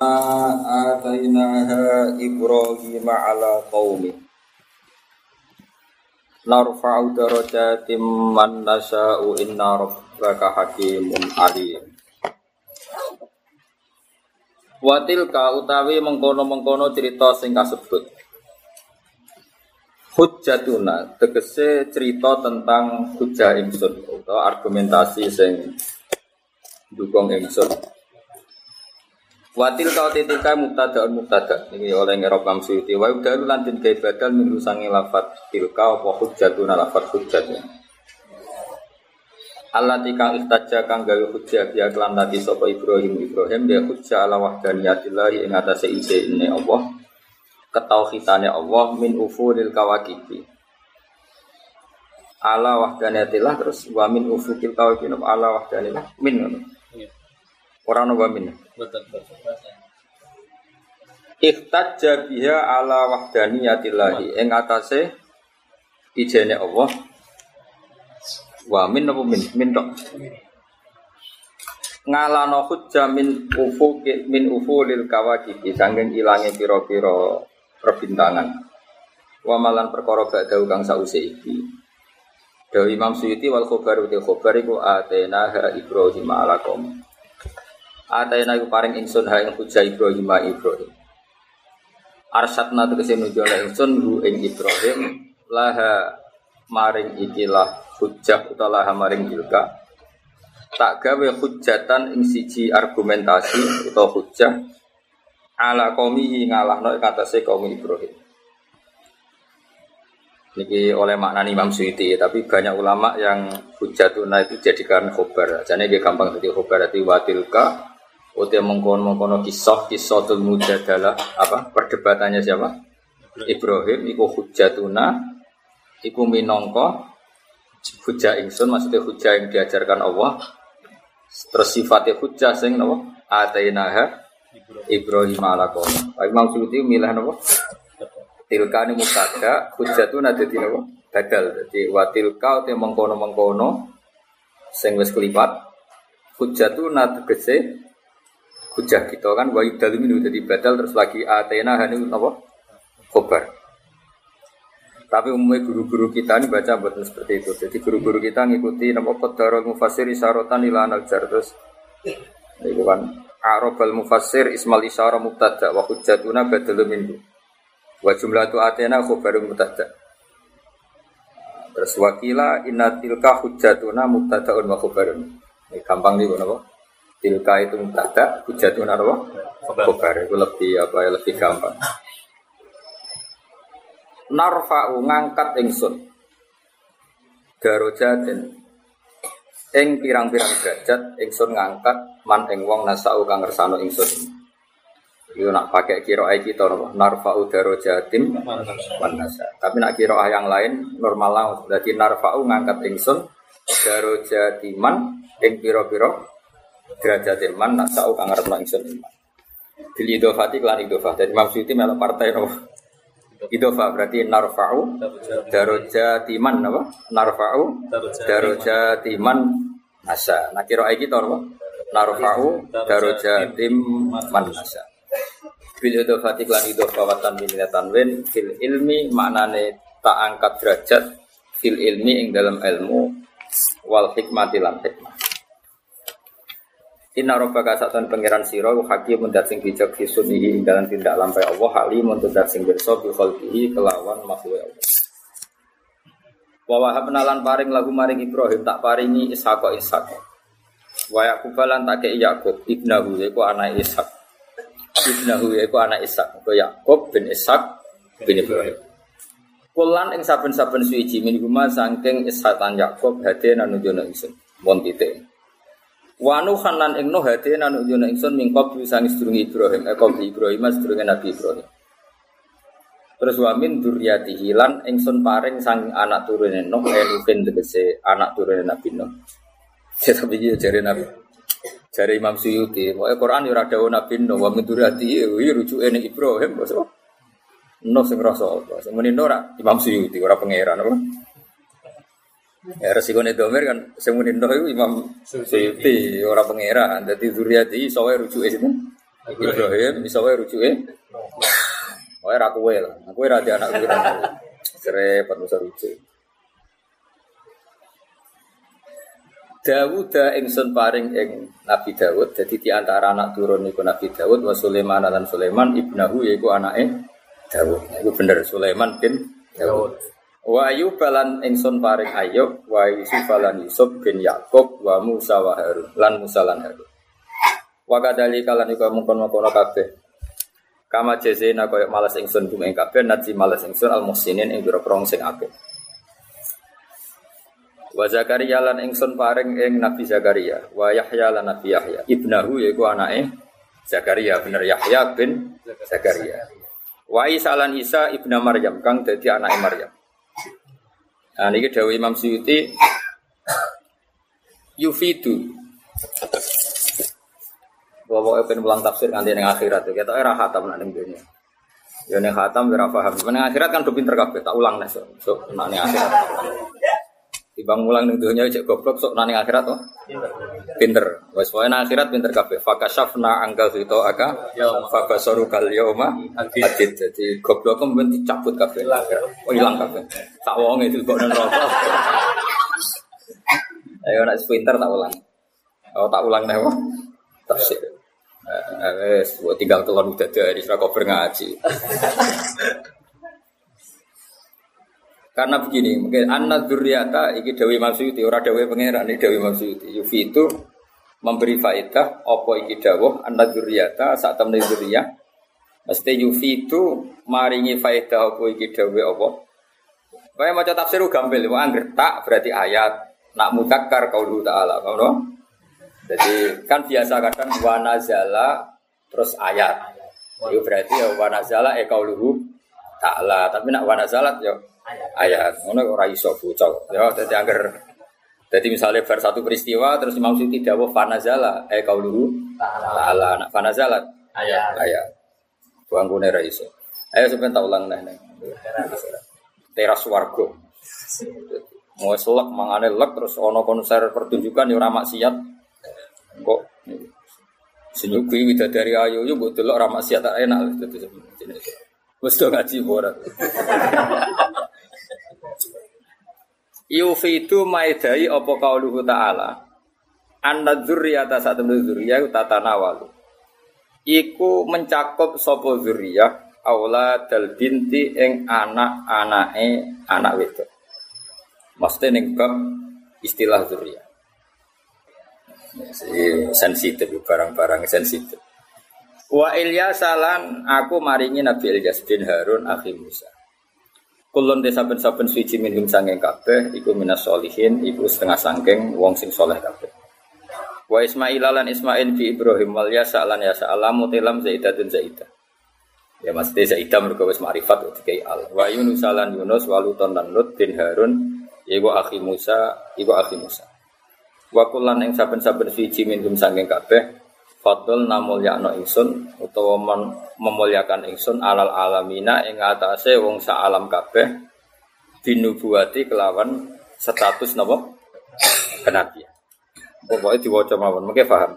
atainaha Ibrahim ala qaumi narfa'u darajatim man nasa'u inna rabbaka hakimun alim Watil ka utawi mengkono-mengkono cerita sing kasebut. Hujjatuna tegese cerita tentang hujjah ingsun atau argumentasi sing dukung ingsun Watil kau titika mubtada mubtada. Ini oleh ngerok Imam Suyuti wa udalu lantin kai badal minggu sangi lafat tilka apa hujjatuna lafat hujjatnya. Allah tika istaja kang gawe hujjah dia kelan tadi sapa Ibrahim. Ibrahim dia hujjah ala wahdaniyatillahi ing atase ini Allah ketauhidane Allah min ufulil kawakibi. Ala wahdaniyatillah terus wa min ufukil kawakibi ala wahdanillah min Orang nopo min. Betul. Ikhtajja biha ala wahdaniyatillahi ing atase ijene Allah. Wa min nopo min? Min tok. Ngalano hujja min ufu min ufulil kawakib sanging ilange pira-pira perbintangan. Wa malan perkara badhe kang sause iki. Dawi Imam Suyuti wal khobar uti khobar iku atena ha Ibrahim ala qaum. Atayna iku paring ingsun ha ing hujah Ibrahim Ibrahim. Arsatna tegese nuju ingsun hu ing Ibrahim laha maring ikilah hujah utawa laha maring ilka. Tak gawe hujatan ing siji argumentasi utawa hujah ala qaumihi ngalahno ing atase kaum Ibrahim. Niki oleh makna Imam Suyuti, tapi banyak ulama yang hujatuna itu jadikan khobar. Jadi dia gampang jadi khobar, jadi watilka Utia mengkono mengkono kisah kisah tul mujadalah apa perdebatannya siapa? Ibrahim iku hujatuna iku minongko hujah ingsun maksudnya hujah yang diajarkan Allah terus sifatnya hujah sing napa atainaha Ibrahim ala qaum. Imam Suyuti milah napa? Tilka ni mutada hujatuna dadi napa? Badal dadi wa tilka utia mengkono-mengkono sing wis kelipat hujatuna tegese hujah kita kan wa yudal minu jadi badal terus lagi atena hani apa? Khobar. Tapi umumnya guru-guru kita ini baca buatan seperti itu. Jadi guru-guru kita ngikuti nama qadarul mufassir isyarotan ila najar terus. Itu kan arabal mufassir ismal isyara mubtada wa hujjatuna badal minhu. Wa jumlah tu atena khobarul mubtada. Terus wakila inna tilka hujjatuna mubtadaun wa khobarun. Ini gampang nih kenapa Tilka itu mubtada, hujatun apa? Khobar itu lebih apa ya lebih gampang. Narfa'u ngangkat ingsun. Darojatin ing pirang-pirang derajat ingsun ngangkat man ing wong nasau kang ngersano ingsun. Itu nak pakai kira kita napa? Narfa'u darojatim man nasa. Tapi nak kira yang lain normal lah. Jadi narfa'u ngangkat ingsun darojatiman ing pira-pira derajat iman nak sau kang ngarep ingsun iman. Bil idofati kelan idofah. Jadi Imam Suyuti melok partai no. Idofah berarti narfa'u darajatiman apa? Narfa'u darajatiman nasa. Nah kira iki to apa? Narfa'u darajatiman nasa. Bil idofati kelan idofah watan minatan wen fil ilmi maknane tak angkat derajat fil ilmi ing dalam ilmu wal hikmati lan hikmah. Inna rabbaka satan pangeran sira hakim dat sing bijak fi sunnihi dalam tindak lampai Allah halim dat sing berso bi khalqihi kelawan makhluk Allah. Wa wahabna paring lagu maring Ibrahim tak paringi Ishaq Ishaq. Wa Yaqub lan tak kei Yaqub ibnahu yaiku anak Ishaq. Ibnahu yaiku anak Ishaq. Ko Yaqub bin Ishaq bin Ibrahim. Kulan ing saben-saben suci min guma saking Ishaq lan Yaqub hade nanujono ingsun. Mon titik. Wanu khanan ing Nuh hati nanu jono ingsun mingkop sang sedurung Ibrahim eh kop Ibrahim sedurunge Nabi Ibrahim. Terus wamin duryati hilan ingsun paring sang anak turune Nuh Enuhin tegese anak turune Nabi Nuh. Ya tapi dia jari Nabi. Jari Imam Suyuti, pokoknya Quran ya rada Nabi Nuh wa min duryati ya rujuke ning Ibrahim bos. Nuh sing rasa apa? Sing Imam Suyuti ora pangeran apa? Ya resiko domir kan semunin doh itu Imam Suyuti orang pangeran. Jadi zuriati soalnya rujuk itu Ibrahim bisa wae rujuke. Wae ra kowe lah. Aku ora di anak kira. Serepet mesti rujuk. Dawud ingsun paring ing Nabi Dawud jadi di antara anak turun iku Nabi Dawud wa Sulaiman dan Sulaiman ibnahu yaiku anake Dawud. Iku bener Sulaiman bin Dawud. Wa Ayub lan ingsun paring Ayub wa Yusuf lan Yusuf bin Yakub wa Musa wa Harun lan Musa lan Harun. Wa kadali kalan iku mungkon-mungkon kabeh. Kama jazena koyo malas ingsun kum ing kabeh nati malas ingsun al muhsinin ing biro sing apik. Wa Zakaria lan ingsun paring ing Nabi Zakaria, wa Yahya lan Nabi Yahya. Ibnahu yaiku anake Zakaria, bener Yahya bin Zakaria. Wa Isa lan Isa ibna Maryam kang dadi anake Maryam. Nah niki dawuh Imam Suyuti yufidu. Bawa pengen pulang tafsir nanti ning akhirat kita era khatam nak dunia. Ya ning khatam ora paham. Ning akhirat kan do pinter kabeh, tak ulang nih so, so ning akhirat. Dibang mulang ning dunia cek goblok sok nani akhirat tuh. Pinter. Wes pokoke akhirat pinter kabeh. Fakashafna angkal itu aka fakasaru kal yauma hadid. Jadi goblok kan ben dicabut kabeh. Oh ilang kabeh. Tak wong itu kok nang rokok. Ayo nak pinter tak ulang. Oh tak ulang nih wah. Tafsir. Eh, wes tinggal kelon udah dari koper ngaji. Karena begini, mungkin anak duriata iki Dewi Maksudi, ora Dewi Pangeran ini Dewi Maksudi. Yufi itu memberi faedah opo iki dawuh anak duriata saat temen duriyah. Mesti Yufi itu maringi faedah opo iki dawuh opo. Kaya maca tafsir gampil, mau angger tak berarti ayat, nak mutakar qaulu ta'ala, ngono. Jadi kan biasa kadang wanazala terus ayat. Itu berarti ya wanazala e qauluhu ta'ala, tapi nak wanazalat ya ayat. Ngono ora iso bocah. Ya dadi angger. Jadi misalnya bar satu peristiwa terus Imam Siti dawuh fanazala eh dulu ta'ala. Nak fanazala. Ayat. Ayat. Bangkune ra iso. Ayo sampeyan tak ulang neh teras warga. Mau selek mangane lek terus ono konser pertunjukan ya ora maksiat. Kok senyuki widadari ayu yo mbok delok ora maksiat tak enak. Wis do ngaji ora Yufidu maidai apa kauluhu ta'ala? Anda dzurriyata temen dzurriyah tatanawalu Iku mencakup sopo dzurriyah Aula dal binti ing anak anake anak wedok. Maksudnya ning bab istilah dzurriyah. Sensitif barang-barang sensitif. Wa Ilyas salan aku maringi Nabi Ilyas bin Harun akhi Musa Kulon desa saben-saben suci minhum sangking kabeh iku minas solihin iku setengah sangking wong sing soleh kabeh. Wa Ismail lan Ismail bi Ibrahim wal yasa lan yasa alamu tilam zaidatun zaidah. Ya mesti zaidah mergo wis ma'rifat dikai al. Wa Yunus lan Yunus waluton lan Lut bin Harun iku akhi Musa iku akhi Musa. Wa kulan ing saben-saben suci minhum sangking kabeh Fadl namul yakno ingsun utawa memuliakan ingsun alal alamina ing atase wong sa alam kabeh dinubuati kelawan status napa kenabian. Pokoknya diwaca mawon, mungkin paham.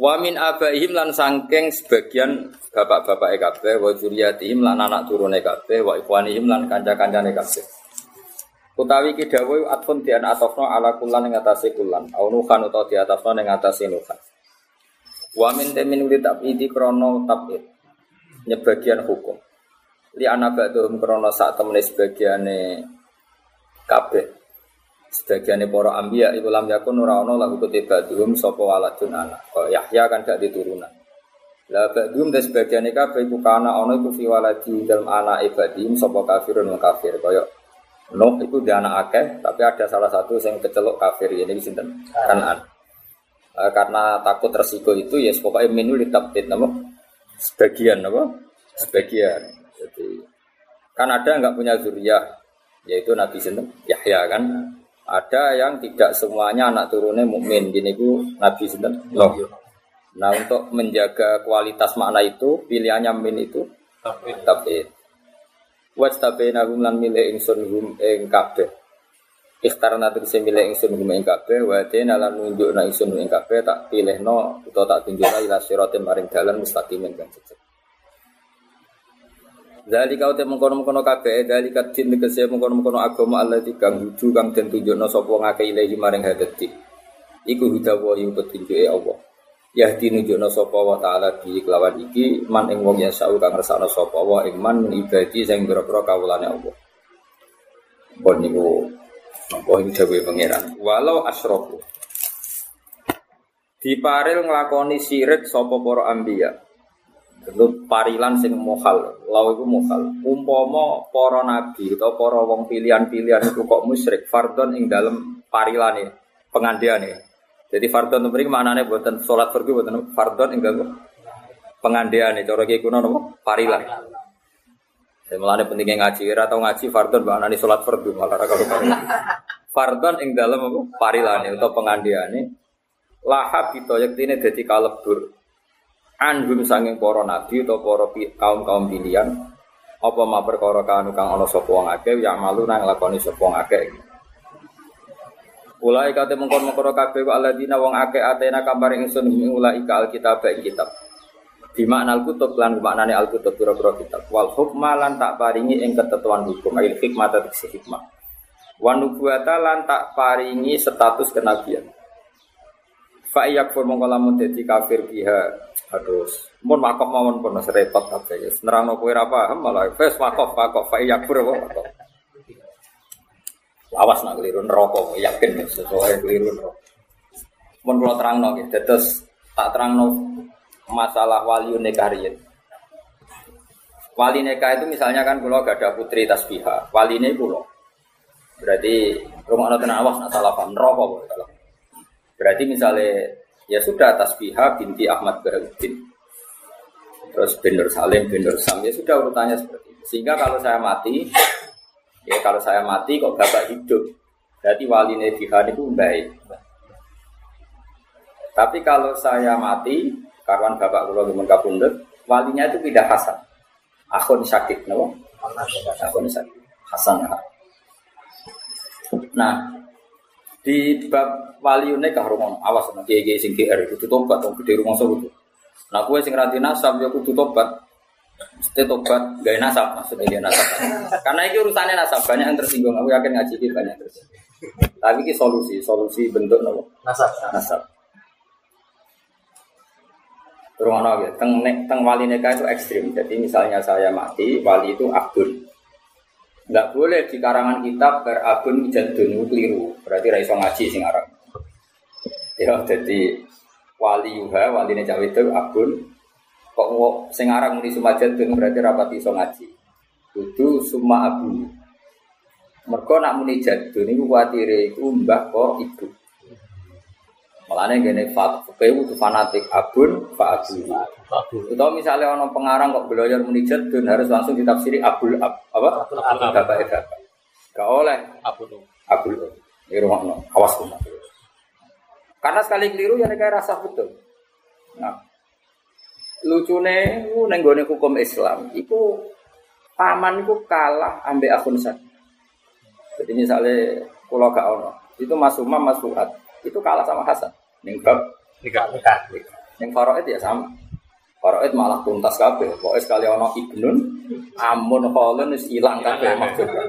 Wa min abaihim lan sangking sebagian bapak-bapak kabeh wa zuriyatihim lan anak turune kabeh wa ikhwanihim lan kanca-kancane kabeh. Utawi ki dawuh atfun di atofno ala kulan ing atase kulan, au nuhan utawa di atofno ing atase nuhan. Wa min temin uli tabidi krono tabid nyebagian hukum. Li anak ba'dhum krono sak temene sebagiane kabeh. Sebagiane para ambia iku lam yakun ora ana lahu kutibaduhum sapa waladun anak. Kaya Yahya kan gak diturunan. Lah ba'dhum dan sebagiane kabeh iku kana ana iku fi dalam anak ibadihim sapa kafirun kafir kaya itu dia anak akeh, tapi ada salah satu yang kecelok kafir ini sinten kanan. Uh, karena takut resiko itu ya pokoknya minu ditabdid nama sebagian apa sebagian. Jadi kan ada nggak punya zuriyah yaitu Nabi Sinten Yahya kan? Ada yang tidak semuanya anak turunnya mukmin gini bu Nabi Sinten. Loh nah untuk menjaga kualitas makna itu pilihannya min itu tabdid Wajtabena hum lan milih ingsun hum ing kabeh Ikhtar nanti bisa milih ingsun hum ing kabeh wa dene lan nunjuk na ingsun ing kabeh tak pilihno utawa tak tunjukna ila siratim maring dalan mustaqimin kang cecek. Dari kau temu mengkono mengkono kabeh, dari kadin tegese mengkono mengkono agama Allah di kang hudu kang den tunjukno sapa ngake ilahi maring hadati. Iku hudawa ing petunjuke Allah. Yahdi nunjukno sapa wa taala di kelawan iki man ing wong yasau kang ngersakno sapa wa ing man ibadi sing pira-pira kawulane Allah. Bon niku Oh ini dawe pangeran. Walau asrofu. Diparil nglakoni sirik sapa para ambiya. Tentu parilan sing mohal, lau iku mohal. Umpama para nabi atau para wong pilihan-pilihan itu kok musyrik fardon ing dalem parilane, pengandiane. Jadi fardon mriki maknane buatan salat fardu buatan fardon ing dalem pengandiane cara ki kuno napa? Parilan. Ya mulane pentingnya ngaji, ora tau ngaji fardon maknane salat fardu malah ra karo Fardon ing dalam apa? Parilane atau pengandiane. Lahab itu yektine dadi kalebur. Anhum sanging para nabi atau para kaum-kaum pilihan. Apa ma perkara kanu kang ana sapa wong akeh ya malu nang lakoni sapa wong akeh. Ulai kate mengkon-mengkon kabeh wa alladzina wong akeh atena kabaring ingsun ulai ka alkitab kitab. Di makna al-kutub lan maknane al-kutub pira-pira kitab. Wal hukma lan tak paringi ing ketentuan hukum ayat hikmah tegese hikmah. Wanubuata lan tak paringi status kenabian. Fa iyak fur mongko lamun dadi kafir biha. Aduh, mun wakaf mawon pun serepot kabeh ya. Nerangno kowe ora paham malah wis wakaf wakaf fa iyak fur wakaf. Lawas nak keliru neraka yakin sesuai keliru neraka. Mun kula terangno nggih, dados tak terangno masalah wali nikah riyen. Wali nikah itu misalnya kan kalau gak ada putri tasbihah, wali ini pulau. Berarti rumah nonton awas nak salah paham neraka kalau. Berarti misalnya ya sudah tasbihah binti Ahmad Baharudin. Terus bin Salim, bin Sam ya sudah urutannya seperti itu. Sehingga kalau saya mati, ya kalau saya mati kok bapak hidup, berarti wali Nebihan itu baik. Tapi kalau saya mati, karwan bapak kula di kabundut, walinya itu tidak Hasan. Akhun sakit, no? Akhun sakit. Hasan ya. Nah, di bab wali kah rumah awas nanti kiai sing GR itu tobat dong gede rumah itu. Nah, gue sing ranti nasab ya kudu tobat. Mesti tobat gaya nasab maksudnya dia nasab. Karena itu urusannya nasab banyak yang tersinggung. Aku yakin ngaji ini banyak yang tersinggung. Tapi ini solusi, solusi bentuk nopo nasab. Nasab. Rumah nabi, teng teng wali nikah itu ekstrim. Jadi misalnya saya mati, wali itu akun. Enggak boleh di karangan kitab berabun jadun keliru. Berarti ra iso ngaji sing aran. Ya jadi wali yuha, wali cawe itu abun kok mau sing aran muni sumajadun berarti rapat iso ngaji. Itu summa abu. Mereka nak muni jadun iku kuwatire iku mbah kok ibu. Malahnya gini, fakih itu fanatik abun, pak abu. Itu misalnya orang pengarang kok belajar munijat dan harus langsung ditafsiri abul ab, apa? Bapak itu Gak oleh. Abul. Abul. Di rumah no, awas rumah. Karena sekali keliru ya negara rasa betul. Nah, lucune nenggone hukum Islam, itu paman itu kalah ambek akun sakit. Jadi misalnya kalau gak ono, itu Mas Umar, Mas Fuad, itu kalah sama Hasan. Ning bab nikah. Ning faraid ya sama. Faraid malah tuntas kabeh. Pokoke sekali ana ibnun amun kholun wis ilang kabeh maksudnya.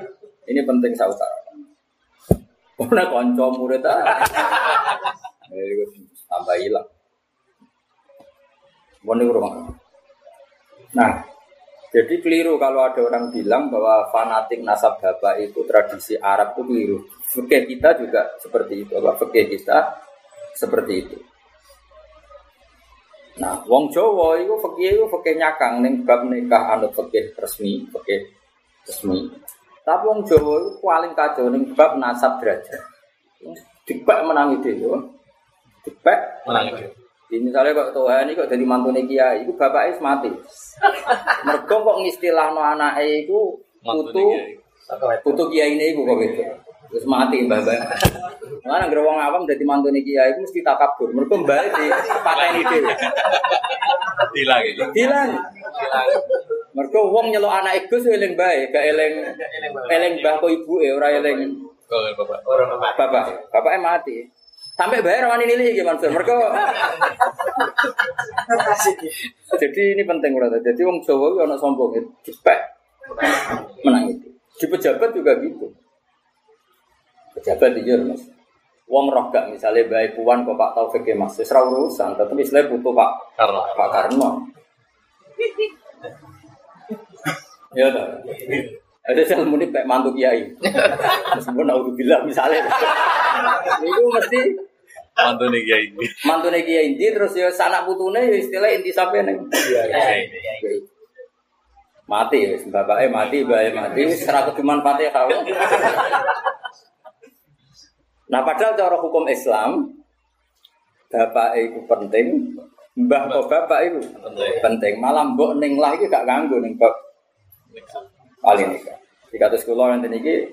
Ini penting saya utarakan. Ora kanca murid ah. Eh, tambah hilang. Mau rumah. Nah, jadi keliru kalau ada orang bilang bahwa fanatik nasab bapak itu tradisi Arab itu keliru. Fikih kita juga seperti itu. Bahwa fikih kita seperti itu. Nah, wong Jawa itu fakih itu fakih nyakang ning bab nikah anut fakih resmi, fakih resmi. Tapi wong Jawa itu paling kacau ning bab nasab derajat. Dibak menangi dhewe. Dibak menangi dhewe. Di misalnya kok Tuhan ini kok jadi mantu kiai, itu bapaknya mati. Mereka kok ngistilah no anak itu putu, putu kiai ini kok gitu. Terus mati mbak mbak. Mana nggak wong awam jadi mantu nih kiai itu mesti takabur. Mereka mbak di pakai ini deh. Hilang gitu. Hilang. Mereka wong nyelok anak itu sih eleng baik, gak eleng eleng mbah kok ibu eh orang eleng Oh, bapak. Orang bapak. Bapak, bapaknya mati. Sampai bayar wani nilai gimana Mansur? Mereka jadi ini penting udah. Jadi wong Jawa itu anak sombong itu cepet menang itu. Di pejabat juga gitu. Pejabat di mas. Wong roh gak misalnya baik puan kok Pak Taufik ya mas, serah urusan. Tapi istilahnya butuh Pak Karena. Pak Karno. Ya tak. Ada saya muni kayak mantu kiai. Meskipun aku bilang misalnya, itu mesti Mantu nih kiai ini. mantu kiai inti terus ya sanak putune ya istilah inti sampai neng. Mati ya, bapaknya mati, bapaknya mati, serah keduman fatih kau. Nah padahal cara hukum Islam, bapak itu penting, mbah kok bapak itu penting. Malah mbok ning lah iki gak ganggu ning bab paling nikah. Di kados kula nanti niki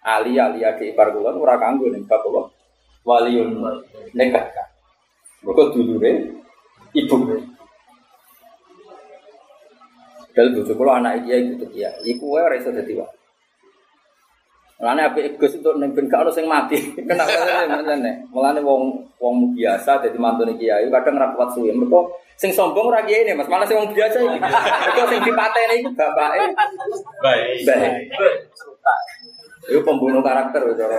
ali ali adi ipar kula ora ning bab apa? Waliun nikah. Mergo dulure ibu. Dal bojo kula anak iki iku kia. Iku wae ora iso dadi wae. Mulane apik Gus untuk ning ben gak ono sing mati. Kenapa ngene? Mulane wong wong biasa dadi mantune kiai kadang ra kuat suwe. Mergo sing sombong ora kiai Mas, malah sing wong biasa iki. Mergo sing dipateni iku bapake Baik. baik. Itu pembunuh karakter cara.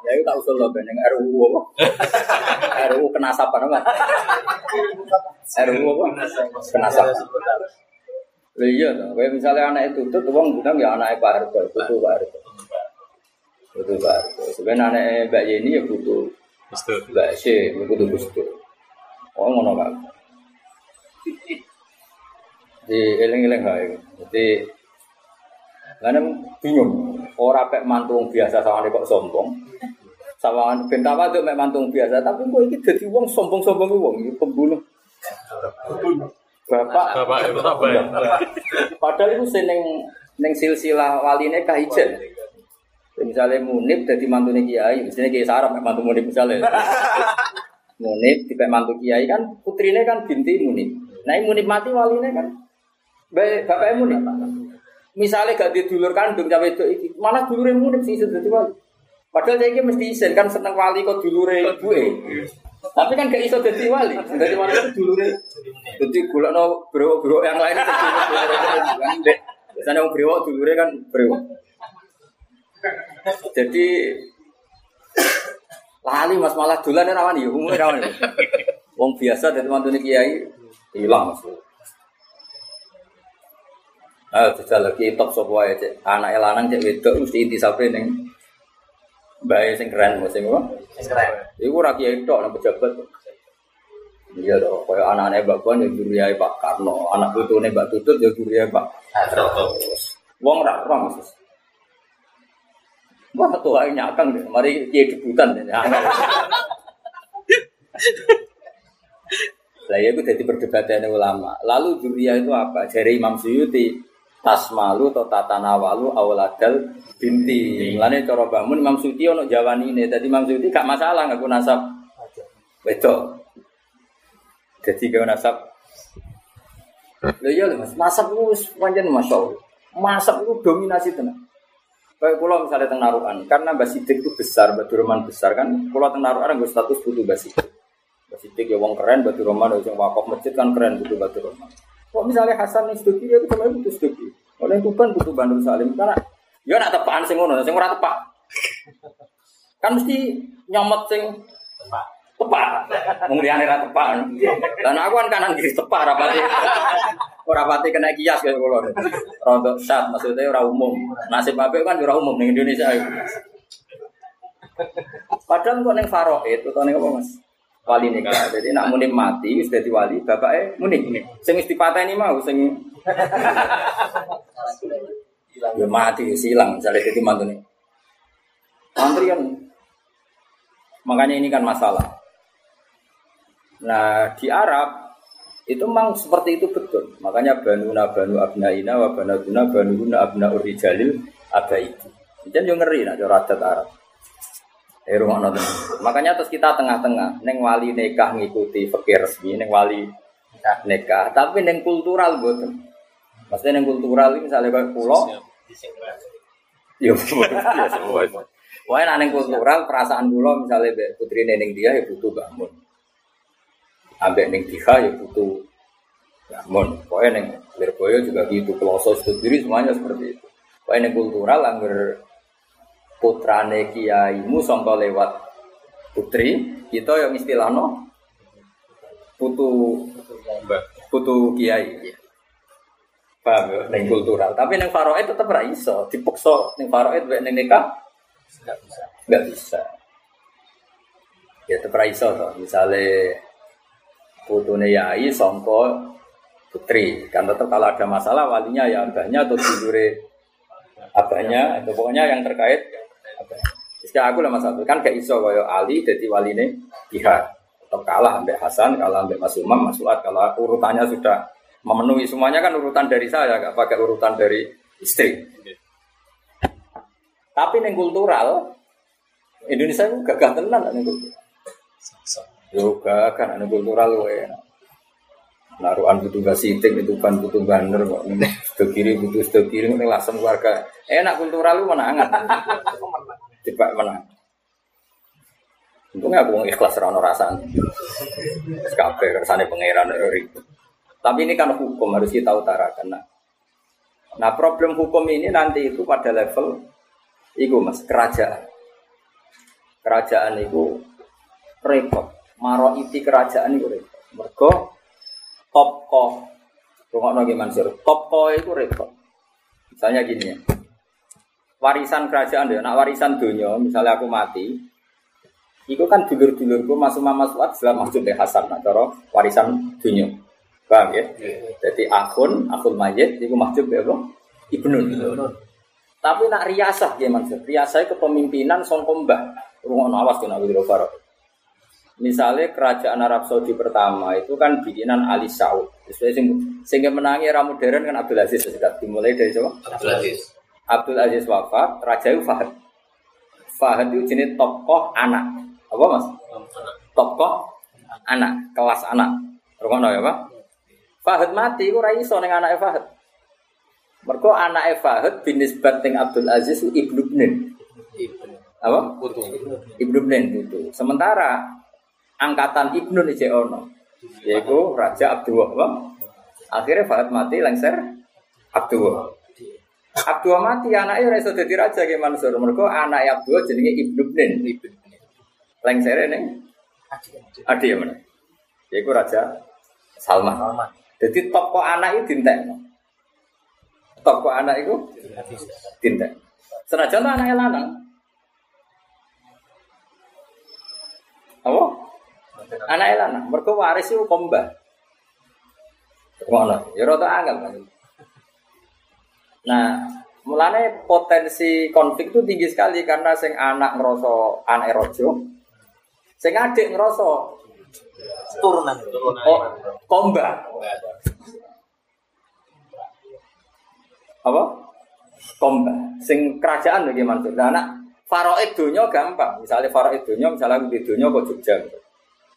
Ya itu tak usul lo ben yang RUU apa? RUU kenasapan apa? RUU apa? Kenasapan. Iya kayak misalnya anak itu tuh wong bilang ya anak Pak Harto, butuh Pak Harto. Butuh Pak Harto. Sebenarnya anak Mbak Yeni ya butuh. Mbak Sy, butuh Gus Dur. Oh ngono kan. Di eling-eling hae. Jadi Karena bingung, orang pek mantung biasa sama kok sombong, sama bentawa tuh mek mantung biasa, tapi kok ini jadi wong sombong-sombong wong, ini pembunuh. Bapak, Bapak, bapak. padahal itu seneng neng silsilah waline kahijen. Misalnya munib jadi mantunya kiai, misalnya kiai sarap mantu munib misalnya. munib tipe mantu kiai kan putrinya kan binti munib. Nah munib mati waline kan, bapaknya munib. Misalnya gak didulur kandung cawe itu iki, mana dulure munib sih sudah wali. Padahal saya ini mesti isen kan seneng wali kok dulure ibu Tapi kan gak iso jadi wali. Jadi wali itu dulure. Jadi gula no bro-bro yang lain kan. Biasanya orang bro dulure kan bro. Jadi lali mas malah dulan rawan ya umumnya rawan ya. Wong biasa dari mantu kiai hilang mas. Ah, jajal lagi top sapa wae cek. Anake lanang cek wedok mesti inti sampe ning bae sing keren sing apa? Keren. Iku ora kiai tok nang pejabat. Iya dong, kaya anak-anak Mbak Puan ya juriai Pak Karno, anak putune Mbak Tutut ya juriai Pak Wong ora ora Mas. Wah, tuh ae nyakang deh. Mari kiai debutan deh. Lah ya itu jadi perdebatan ulama. Lalu juriya itu apa? Dari Imam Suyuti, tasmalu atau tatanawalu awaladal binti. Mulane cara bangun Imam Suyuti ono jawani ini. Tadi Imam Suyuti gak masalah ngaku nasab wedok. Jadi gak nasab. Iya lho Mas, nasab itu wis pancen masyaallah. Nasab itu dominasi tenan. Kayak pulau misalnya teng Narukan, karena Mbak Sidik itu besar, Mbak Durman besar kan, pulau teng Narukan gue status butuh Mbak Sidik. Mbak Sidik ya wong keren, Mbak Durman yang wakaf masjid kan keren butuh Mbak Durman. Kok misalnya Hasan nih Stuki ya itu sebenarnya butuh Stuki. Oleh Tuban butuh Bandung Salim karena ya nak tepaan sing ngono, sing ora tepak. Kan mesti nyomot sing tepak. Wong liyane ra tepak. Dan aku kan kanan kiri tepak rapati. Ora pati kena kias ya kula. Rontok sat maksudnya ora umum. Nasib apik kan ora umum ning Indonesia itu. Padahal kok ning faraid utawa ning apa Mas? Wali nikah. Jadi nak muni mati wis dadi wali, bapake muni ini. Sing wis dipateni mau sing ya mati silang misalnya jadi mantune. Mantri kan makanya ini kan masalah. Nah di Arab itu memang seperti itu betul. Makanya banuna banu abnaina wa banaduna banuna abna urijalil abaidi. Jadi yang ngeri nak adat Arab. Eh rumah nonton. Makanya terus kita tengah-tengah, neng wali nikah ngikuti fakir resmi, neng wali nikah, tapi neng kultural gue Maksudnya neng kultural ini misalnya kayak pulau, ya biasa. Pokoknya nak ning kultural perasaan kula misalnya putri ning dia ya butuh bangun. Ambek ning dia ya butuh bangun. Pokoknya ning Lirboyo juga gitu, Peloso diri semuanya seperti itu. Pokoknya ning kultural angger putrane kiaimu sangka lewat putri, kita yang istilahno putu putu kiai. Paham ya? Ning kultural. Tapi ning faraid tetep ra iso, dipaksa ning faraid mek ning nikah Nggak bisa. Nggak bisa. Ya tetap iso toh. Misalnya putune yai putri. Kan tetap kalau ada masalah walinya ya abahnya atau tidure abahnya. Itu pokoknya yang terkait. Jika aku lah masalah kan kayak iso kaya Ali jadi waline pihak atau kalah ambek Hasan, kalah ambek Mas Umam, Mas Suat kalau urutannya sudah memenuhi semuanya kan urutan dari saya, nggak pakai urutan dari istri. Tapi neng kultural Indonesia itu gagah tenan neng kultural. Yo gagah neng kultural wae. Naruhan butuh gasiting itu kan butuh banner kok. Sedo kiri butuh sedo kiri ning lasem keluarga. Enak kultural lu menangan. Cepat menang. Untungnya aku ikhlas rano rasanya. Kabeh kersane pangeran ribut. Tapi ini kan hukum harus kita utarakan. Nah, nah problem hukum ini nanti itu pada level Iku mas kerajaan. Kerajaan itu repot. Maro iti kerajaan itu repot. Mergo topko. Rungokno nggih Mansur. Topko itu repot. Misalnya gini ya. Warisan kerajaan deh, nak warisan dunia, misalnya aku mati, itu kan dulur-dulurku masuk mama suat setelah maksud deh Hasan, nah cara warisan dunia. Paham ya? Jadi akun, akun mayit, itu maksud deh apa? Ibnun. Tapi nak riasah ya maksud. Riasah kepemimpinan song kombah. Rumah awas tuh nak. Misalnya kerajaan Arab Saudi pertama itu kan bikinan Ali Saud. Sehingga menangi era modern kan Abdul Aziz sudah dimulai dari siapa? Abdul Aziz. Abdul Aziz wafat, Raja itu Fahad. Fahad itu jenis tokoh anak. Apa mas? Tokoh anak, kelas anak. Rumah ya pak? Fahad mati, itu raiso dengan anak Fahad. Mergo anak Fahad binisbat ting Abdul Aziz ibnu Bnin. Apa? Putu. Ibnu Bnin itu. Sementara angkatan ibnu ini ono. Yaitu Raja Abdul apa? Akhirnya Fahad mati lengser Abdul. Abdul mati anaknya reso jadi raja ke Mansur. Mergo anak Abdul jenenge ibnu Bnin. Lengser ini Adi ya mana? Yaitu Raja Salman. Jadi tokoh anak itu dintek toko anak itu tinta. Senajan anaknya lanang. Apa? Anaknya lanang. Mereka waris itu komba. Mana? Ya rada angel kan. Nah, mulane potensi konflik itu tinggi sekali karena sing anak ngerasa anak rojo, sing adik ngerasa turunan oh, komba. apa? Komba. Sing kerajaan lagi mantu. Nah, anak faraid dunia gampang. Misalnya faraid dunia, misalnya aku di dunia kok Jogja.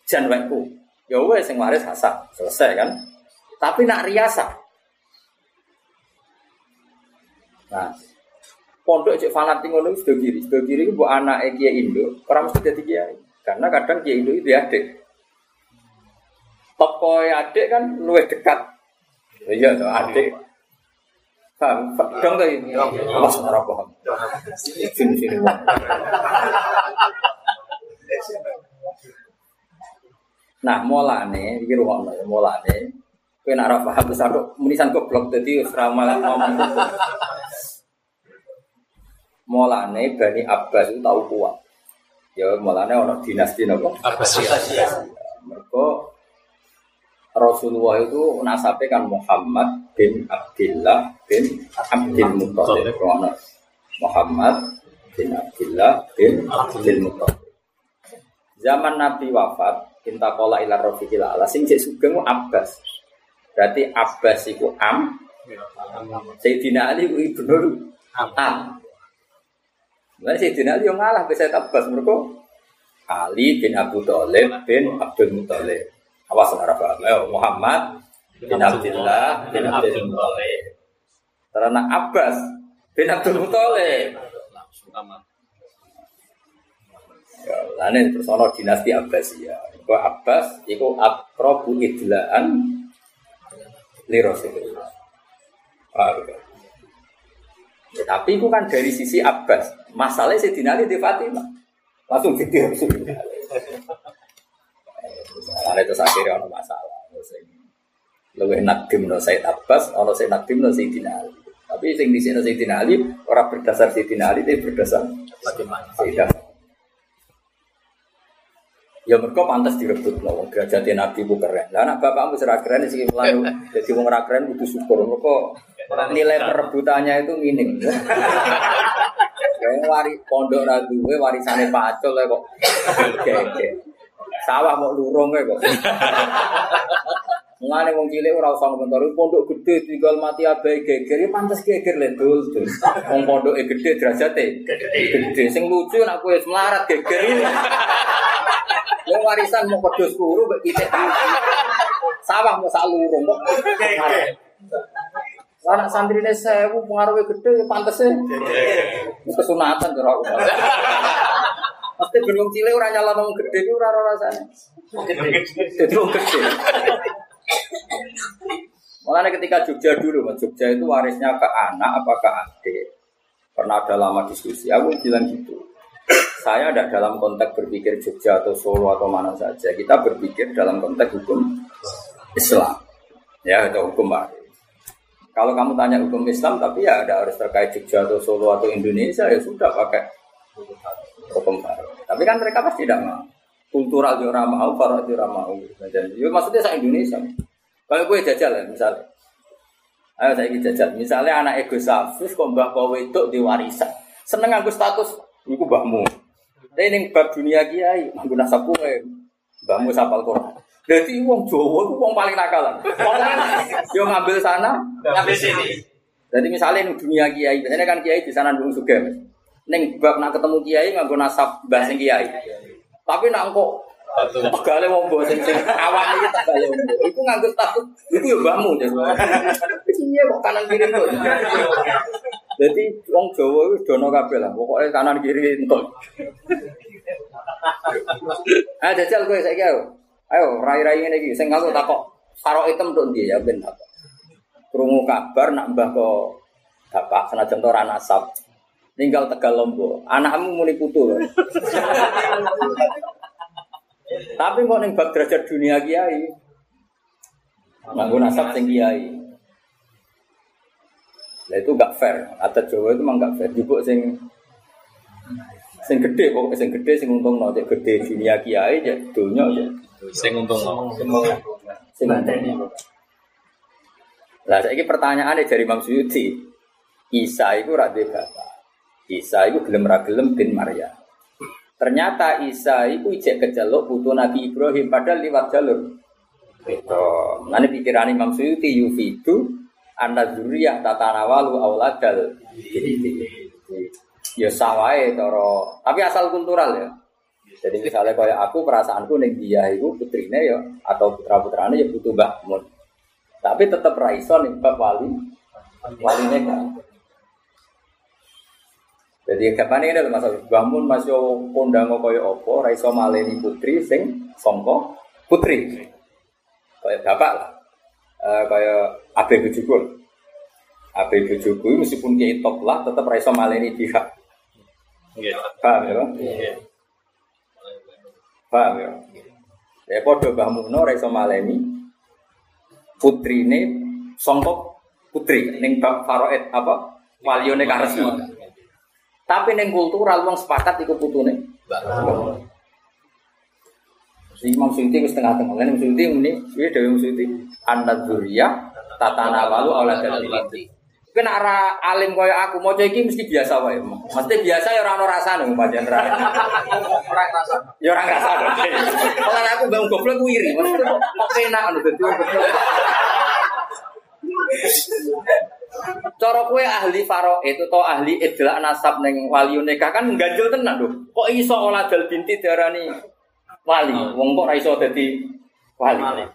Jan wekku. Ya wes sing waris hasan. Selesai kan? Tapi nak riasa. Nah, pondok cek fanatik ngono sudah kiri, sudah kiri bu anak Kiai Indo, orang mesti jadi Kiai. Karena kadang Kiai Indo itu adik. Tokoh adik kan luwih dekat. Iya, adik. Paham? Dong tuh ini. Awas ora paham. Sini sini. Nah, mulane iki rumono ya mulane kowe nek ora paham terus aku munisan goblok ra malah ngomong. Mulane Bani Abbas itu tahu kuat. Ya mulane ana dinasti napa? Abbasiyah. Mergo Rasulullah itu nasabnya kan Muhammad bin Abdullah bin Abdul Muttalib. Muhammad bin Abdullah bin Abdul Muttalib. Zaman Nabi wafat, kita kola ilar rofiqil ala sing sugeng Abbas. Berarti Abbas itu Am. Sayyidina Ali itu ibnu Am. Nah, Sayyidina Ali yang ngalah bisa Abbas mereka Ali bin Abu Thalib bin Abdul Muttalib. Awas ora paham. Muhammad bin Abdullah bin Abdul Muthalib. Karena Abbas bin Abdul Muthalib. Ya, lane terus dinasti Abbasiyah. Kok Abbas iku aqrabu idlaan li Rasulullah. Paham ya? Ya, tapi itu kan dari sisi Abbas. Masalahnya Sayyidina Ali di Fatimah. Langsung gitu Rasulullah. Karena itu akhirnya ada masalah. Lebih nadim no Said Abbas, ono Said nadim no Sayyidina Ali. Tapi sing di sini Sayyidina Ali orang berdasar Sayyidina Ali, tapi berdasar Bagaimana? Sayyidina Ya mereka pantas direbut loh, derajatnya Nabi itu keren. Lah anak bapakmu serah keren sih mulai jadi wong ora keren butuh syukur. Mereka nilai perebutannya itu minim. Kayak wari pondok ragu, warisannya pacul kok. Oke, oke. Sawah mau lurung kok. Mulane wong cilik ora usah komentar pondok gede tinggal mati abai geger ya pantes geger le dul. Wong pondoke gede derajate gede. Sing lucu nek kowe melarat geger ini. Wong warisan mau pedus guru mbek pitik. Sawah mau sak lurung kok. Anak santrine sewu pengaruhnya gede ya pantes e. Kesunatan cara aku. Pasti belum cilik ora nyala wong gede ku ora ora rasane. Jadi wong gede. Makanya ketika Jogja dulu, Mas, Jogja itu warisnya ke anak apa ke adik. Pernah ada lama diskusi, aku bilang gitu. Saya ada dalam konteks berpikir Jogja atau Solo atau mana saja. Kita berpikir dalam konteks hukum Islam. Ya, atau hukum waris. Kalau kamu tanya hukum Islam, tapi ya ada harus terkait Jogja atau Solo atau Indonesia, ya sudah pakai hukum waris. Tapi kan mereka pasti tidak mau. Kultural juga mau, farok juga mau. Ya, maksudnya saya Indonesia. Kalau gue jajal ya, misalnya. Ayo saya jajal. Misalnya anak ego safus, kok mbah kowe itu di warisan. Seneng aku status, iku mbahmu. Tapi ini bab dunia kiai, aku nasab kowe. Mbahmu sapal Quran. Jadi wong Jawa itu wong paling nakalan. Yo ngambil sana, Ngambil sini. jadi misalnya di dunia kiai, biasanya kan kiai di sana dulu juga. Neng bab nak ketemu kiai nganggo nasab mbah sing kiai. Tapi nak kok tegale wong mbok sing sing awam iki tegale wong mbok. Iku nganggo status iku mbahmu jadi. Iya kok kanan kiri tuh. Jadi wong Jawa itu dono kabeh lah. Pokoknya kanan kiri entuk. Ah jajal kowe saiki ayo. Ayo rai-rai ngene iki sing aku takok karo item tok ndi ya ben takok. Krungu kabar nak mbah kok bapak senajan ora nasab. Ninggal Tegal Lombok. Anakmu muni putu. Tapi kok ning bab derajat dunia kiai. Nganggo nasab sing kiai. Lah itu gak fair. Adat Jawa itu memang gak fair. Jupuk sing sing gede pokoknya sing gede sing untung no cek gede dunia kiai ya dunia ya Sing untung no. sing untung. Lah saiki pertanyaannya dari Imam Suyuti. Isa itu ra duwe bapak. Isa itu gelem ra gelem bin Maryam. Ternyata Isa itu ijek keceluk putu Nabi Ibrahim padahal liwat jalur. Itu. Nanti pikiran Imam Suyuti yufidu anda zuriyah tatanawalu auladal. Ya sawae toro. Tapi asal kultural ya. Jadi misalnya kayak aku perasaanku neng dia itu putrine ya atau putra putrane ya butuh mbak mun. Tapi tetap raiso nih bab wali wali kan. Jadi kapan ini adalah masalah. Bangun masih kondang kaya opo raiso maleni putri sing songko putri. Kayak bapak lah. Eh kayak abe bujukul abe bujukul meskipun dia top lah tetap raiso maleni Nggih. paham ya paham ya? Ya podo Mbah Muno raiso maleni putrine songko putri ning bab faroet apa? Walione karesmi tapi ning kultural wong sepakat iku putune Imam Suyuti wis tengah-tengah. Lan Imam Suyuti muni, piye dhewe Imam Suyuti? Annad dzurriyyah tatana walu aulad dalil. Kan arah alim kaya aku maca iki mesti biasa wae. Mesti biasa ya ora ono rasane pancen ra. Orang rasa. Ya ora rasane. Kalau aku bang goblok ku iri, kok enak ngono dadi. Cara kue ahli faro itu to ahli idlak nasab neng wali nikah kan ganjel tenan lho. Kok iso olah dal binti darani wali? Wong kok iso dadi wali.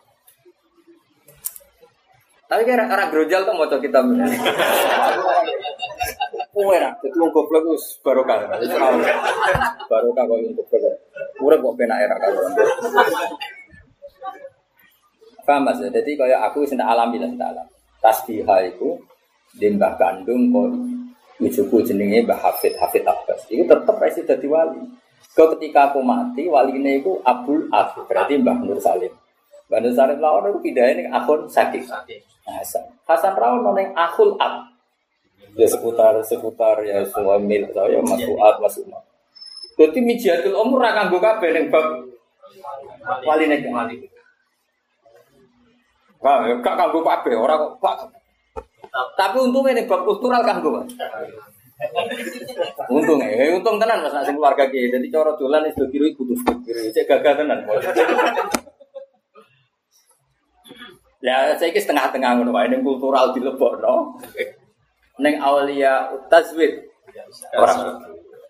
Tapi kira orang grojal tuh mau kitab ini. kowe nak dadi wong goblok barokah. Ora ono. Barokah kok wong goblok. Urip kok penak era karo. Paham Mas? Jadi kaya aku ndak alami lah ndak alami. Tasbihah iku di mbah kandung kok Mijuku jenenge Mbah Hafid Hafid Abbas. Itu tetep resi dadi wali. Kau ketika aku mati, wali ini aku Abdul Ab, berarti Mbah Nur Salim. Mbah Nur Salim lawan aku pindahin ke akun sakit. Hasan. Hasan Rawon noneng akul Ab. Ya seputar seputar ya semua mil saya Mas Fuad Mas Umar. Jadi mijiatul umur ra kanggo kabeh ning bab wali nek wali. Wah, gak kanggo kabeh ora kok. Tapi untungnya nih bab kultural kanggo Mas. Untung ya, untung tenan mas nasi keluarga kiai. Jadi cara dolan itu kiri putus kiri, cek gagal tenan. Ya saya kis tengah-tengah ngono wae ning kultural dilebokno. no. Neng Aulia Tazwid orang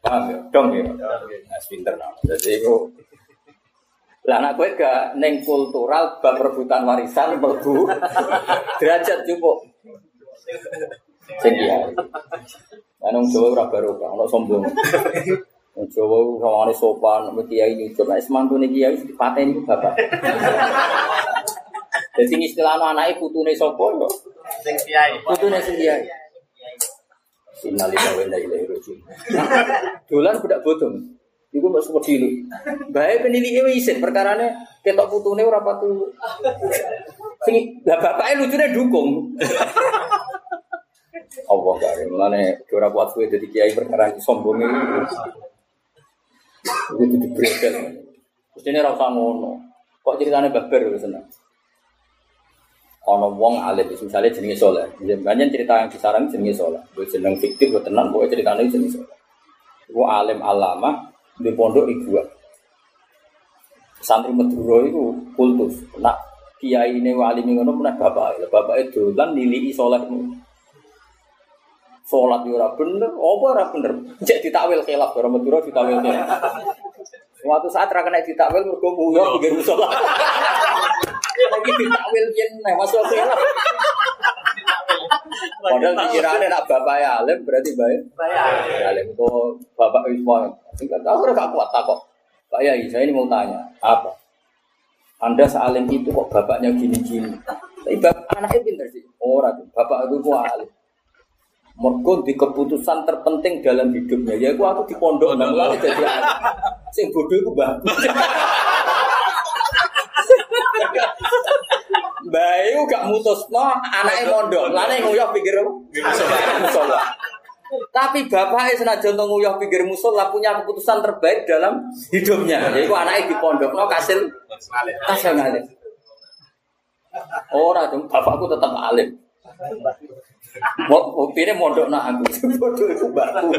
paham ya, dong ya. Nah, pinter no. Jadi itu lah anak gue gak neng kultural bab rebutan warisan mlebu derajat cukup. Sing iya. Lah nang Jawa ora barokah, ono sombong. Wong Jawa sawane sopan, nek kiai nyucuk, nek semantune kiai dipateni ku bapak. Jadi istilahno anake putune sapa kok? Sing kiai. Putune sing kiai. Innalillahi wa inna ilaihi raji'un. Dolan budak bodong. Iku mbok wedi lho. Bae penilike wis isin perkarane ketok putune ora patu. Sing lah bapake lucune dukung. Allah kare mulane ora kuat kowe dadi kiai perkara iki. Iku kudu bredel. Mestine ora usah ngono. Kok ceritane babar wis seneng. Ono wong alim misalnya jenenge soleh. Banyak cerita yang disarang jenenge soleh. Gue jeneng fiktif, gue tenang, gue ceritanya jenenge soleh. Gue alim alama di pondok ibu. Santri Madura itu kultus. Nak kiai ini wali ngono pernah bapak. Bapak itu kan nilai soleh. Sholat yo ora bener, apa ora bener? Cek ditakwil khilaf orang Madura ditakwil khilaf. Suatu saat ra kena ditakwil mergo nguyuh pinggir musola. Lagi ditakwil yen nek masuk khilaf. Padahal pikirannya nak bapak ya alim berarti baik. Alim itu bapak Ismail. Enggak tahu gak kuat tak kok. Pak Yai, saya ini mau tanya, apa? Anda sealim itu kok bapaknya gini-gini. Tapi bapak, anaknya pintar sih. Orang bapak itu kok alim. Mergo di keputusan terpenting dalam hidupnya. Ya aku aku di pondok nang mulane jadi. Sing bodoh iku mbah. Bayu gak mutusno anaknya mondok. Lane nguyah pikir musola. Tapi bapaknya senajan nguyah pikir musola punya keputusan terbaik dalam hidupnya. Yaitu anaknya di pondok no kasil kasil ngalim. Ora bapakku tetap alim. Pilih mondok nak aku, bodoh itu mbakku.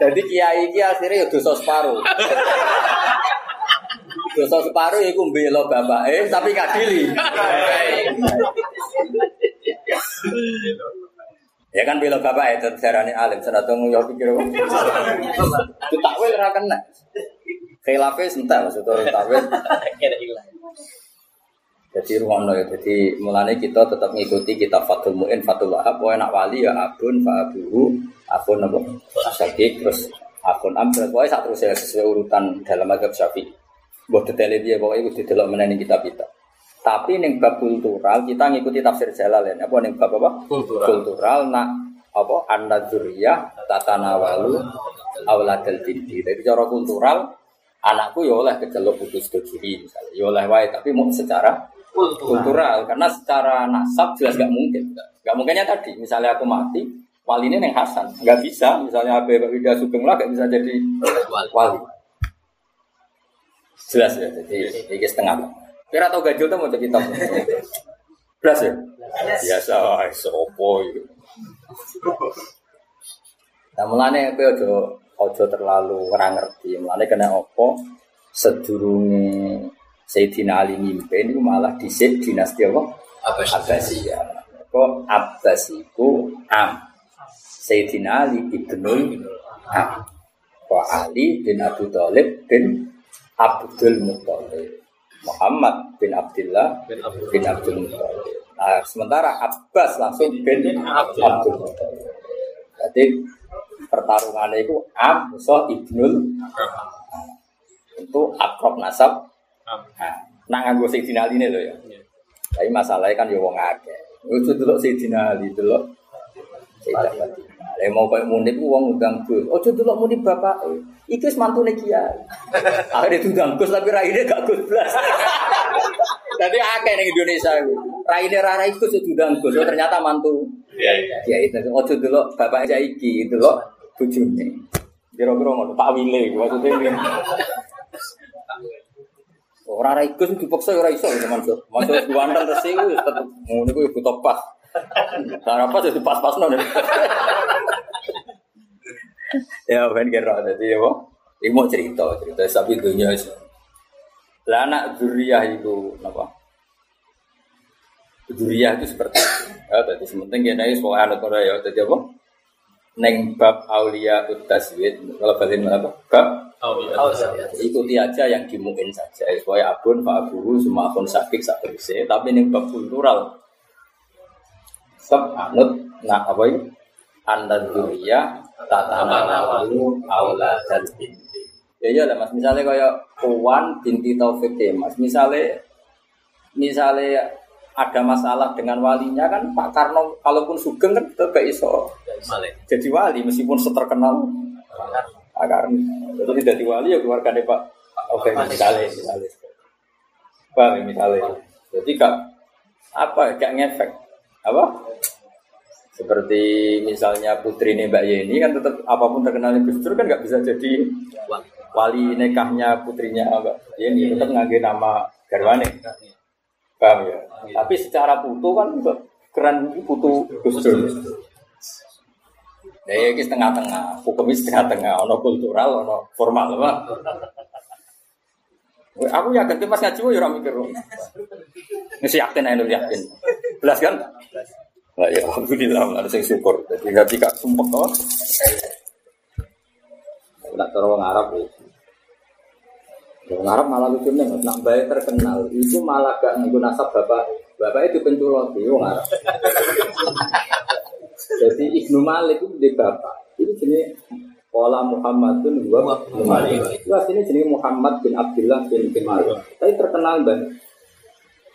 Jadi kiai kiai akhirnya ya dosa separuh. Dosa separuh iku mbelo bapake tapi gak dili. Ya kan bela bapak itu darane alim senajan yo pikir. Itu takwil ora kena. Khilafe sentar maksudnya takwil. Jadi ruang ya, jadi mulanya kita tetap mengikuti kita Fatul Mu'in, Fatul Wahab, pokoknya nak wali ya abun, fa abuhu, akun apa, sakit, terus am, terus pokoknya saat terus ya sesuai urutan dalam agama syafi'i. Buat detailnya dia pokoknya itu delok meneni kita kita. Tapi neng bab kultural kita ngikuti tafsir Jalalain. Apa neng bab apa? Kultural. Kultural nak apa anda dzurriyah tatanawalu auladal dindi. Jadi cara kultural anakku ya oleh kecelok putus ke kiri misalnya. Ya oleh wae tapi mau secara kultural karena secara nasab jelas gak mungkin. Gak mungkinnya tadi misalnya aku mati wali ini neng Hasan nggak bisa misalnya Abe Wida Sugeng lah gak bisa jadi wali. Jelas ya, jadi ini setengah. Kira tau gajul tuh mau jadi kitab. Jelas ya? Biasa, sopo itu. Nah, mulane kowe aja aja terlalu ora ngerti. Mulane kena apa sedurunge Sayyidina Ali mimpin itu malah dhisik dinasti apa? Abbasiyah. Kok Abbas iku Am. Sayyidina Ali ibnul Am. Kok Ali bin Abu Thalib bin Abdul Muthalib. Muhammad bin Abdullah Bin Abdul bin Abdul Muthalib. Nah, sementara Abbas langsung bin Abdul Muthalib. Jadi pertarungannya itu Am, so Ibnul itu akrab nasab. Nah, nak nganggo Sayyidina Ali ini loh ya. Tapi masalahnya kan ya wong akeh. Itu dulu Sayyidina Ali dulu. Sayyidina Ali. Lah mau koyo munib ku wong undang Gus. Ojo delok munib bapak. Iku wis mantune kiai. Akhirnya diundang Gus tapi raine gak Gus blas. Jadi akeh ning Indonesia iku. Raine ra rai Gus diundang Gus. Oh, ternyata mantu. Iya, iya. Kiai itu ojo delok bapak saiki delok bojone. Kira-kira ngono Pak Wile maksudnya. Ora ra ikus dipaksa ora iso gitu Mansur. Mansur duwanten resi ku tetep ngono ku butuh pas. Cara pas jadi pas-pasno. ya ben kira dadi ya? Iki mau cerita, cerita sapi dunia itu. Lah anak zuriyah itu apa? Zuriyah itu seperti itu. Ya, tadi sementing ya nih soal anak orang ya, tadi apa? Neng bab aulia utaswid, kalau balik apa? Bab. Ikuti aja yang dimungkin saja. Supaya abun pak abu semua akun sakit sak bersih tapi ini bab kultural. Sep anut nah apa ini? Anda dunia tata lalu aula dan binti. Ya iya lah mas. Misalnya kayak Puan binti Taufik Kemas misalnya misalnya ada masalah dengan walinya kan Pak Karno kalaupun sugeng kan tetap gak iso jadi wali meskipun seterkenal. Pak Karno itu tidak wali ya keluarga Pak Oke misalnya misalnya. Paham ya, misalnya. Jadi gak apa gak ngefek. Apa? Seperti misalnya putri ini Mbak Yeni kan tetap apa pun terkenalnya Gus Dur kan nggak bisa jadi wali. nikahnya putrinya Mbak Yeni tetap ngangge nama garwane. Paham ya? Tapi secara putu kan keren putu Gus Dur Ya, ini setengah-tengah, hukumnya setengah-tengah, ono kultural, ono formal, apa? Aku yakin tuh pas ngaji, ya orang mikir, nggak yakin aja yakin, belas kan? Nah, ya alhamdulillah, ada yang syukur. Jadi nggak tidak sumpah kok. Tidak terlalu orang Arab ya. Orang Arab malah lucu nih, nak baik terkenal itu malah gak ngikut nasab bapak. Bapak itu penculot, itu orang Arab. Jadi Ibnu Malik itu di bapak. Ini jenis Wala Muhammadun wa Malik. Itu aslinya jenis Muhammad bin Abdullah bin Malik. Tapi terkenal banget.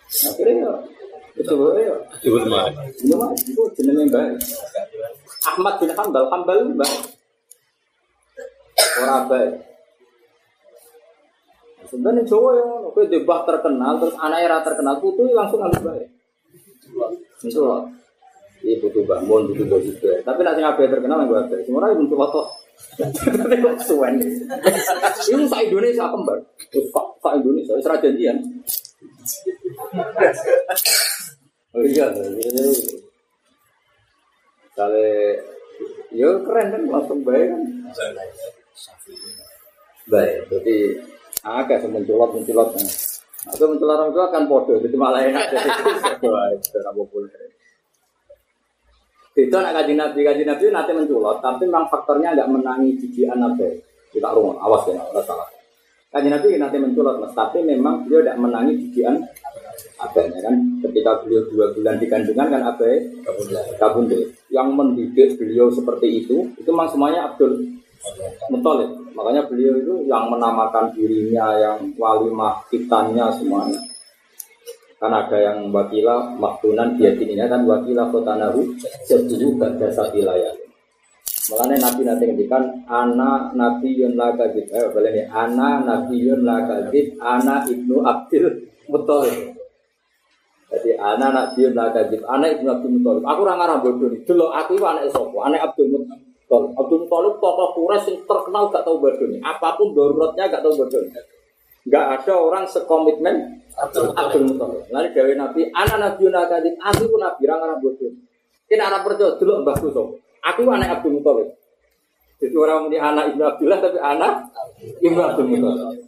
Akhirnya ya, itu ya. Disebut Malik. Ibnu Malik itu jenis yang baik. Ahmad bin Hambal, Hambal itu baik. Orang baik. Sebenarnya Jawa ya, oke debah terkenal, terus anaknya terkenal, putu langsung harus baik. Menculot. Iya butuh bangun, butuh bos juga. Tapi nanti ngapain terkenal yang gue ada. Semua orang menculot kok. Tapi kok suwen. Ini sa Indonesia kembar. Sa Indonesia, serah janjian. Oh iya, iya. Kali, ya keren kan, langsung baik kan. Baik, jadi agak semenculot menculot. Atau menculot orang tua kan podo, jadi malah enak. Jadi itu secara populer. Itu anak kaji nabi, kaji nabi nanti menculot, tapi memang faktornya agak menangi jijian nabi. Kita rumah, awas ya, nggak salah. Kaji nabi nanti menculot, mas, tapi memang beliau tidak menangi jijian abahnya kan. Ketika beliau dua bulan di kandungan kan abah kabundut. Yang mendidik beliau seperti itu, itu memang semuanya Abdul Muthalib. Makanya beliau itu yang menamakan dirinya, yang walimah kitannya semuanya. Kan ada yang wakila maktunan biadininya kan wakila kotanahu setuju pada wilayah. Makanya Nabi nanti ngendikan ana Nabi yun la kadib. Eh boleh nih ana Nabi yun la kadib. Ana ibnu Abdul Muthalib. Jadi ana Nabi yun la kadib. Ana ibnu Abdul Muthalib. Aku orang arah bodoh nih. Dulu aku itu anak sopo. Anak Abdul Muthalib. Abdul Muthalib tokoh Quraisy yang terkenal gak tahu bodoh nih. Apa pun daruratnya gak tahu bodoh nih. Gak ada orang sekomitmen Abdul Muthalib. Lalu Dewi Nabi, anak Nabi Nakadib, aku pun Nabi, orang anak bodoh. Kita anak percaya dulu mbahku so. Aku anak Abdul Muthalib. Jadi orang ini anak Ibnu Abdullah tapi anak Ibnu Abdul Muthalib.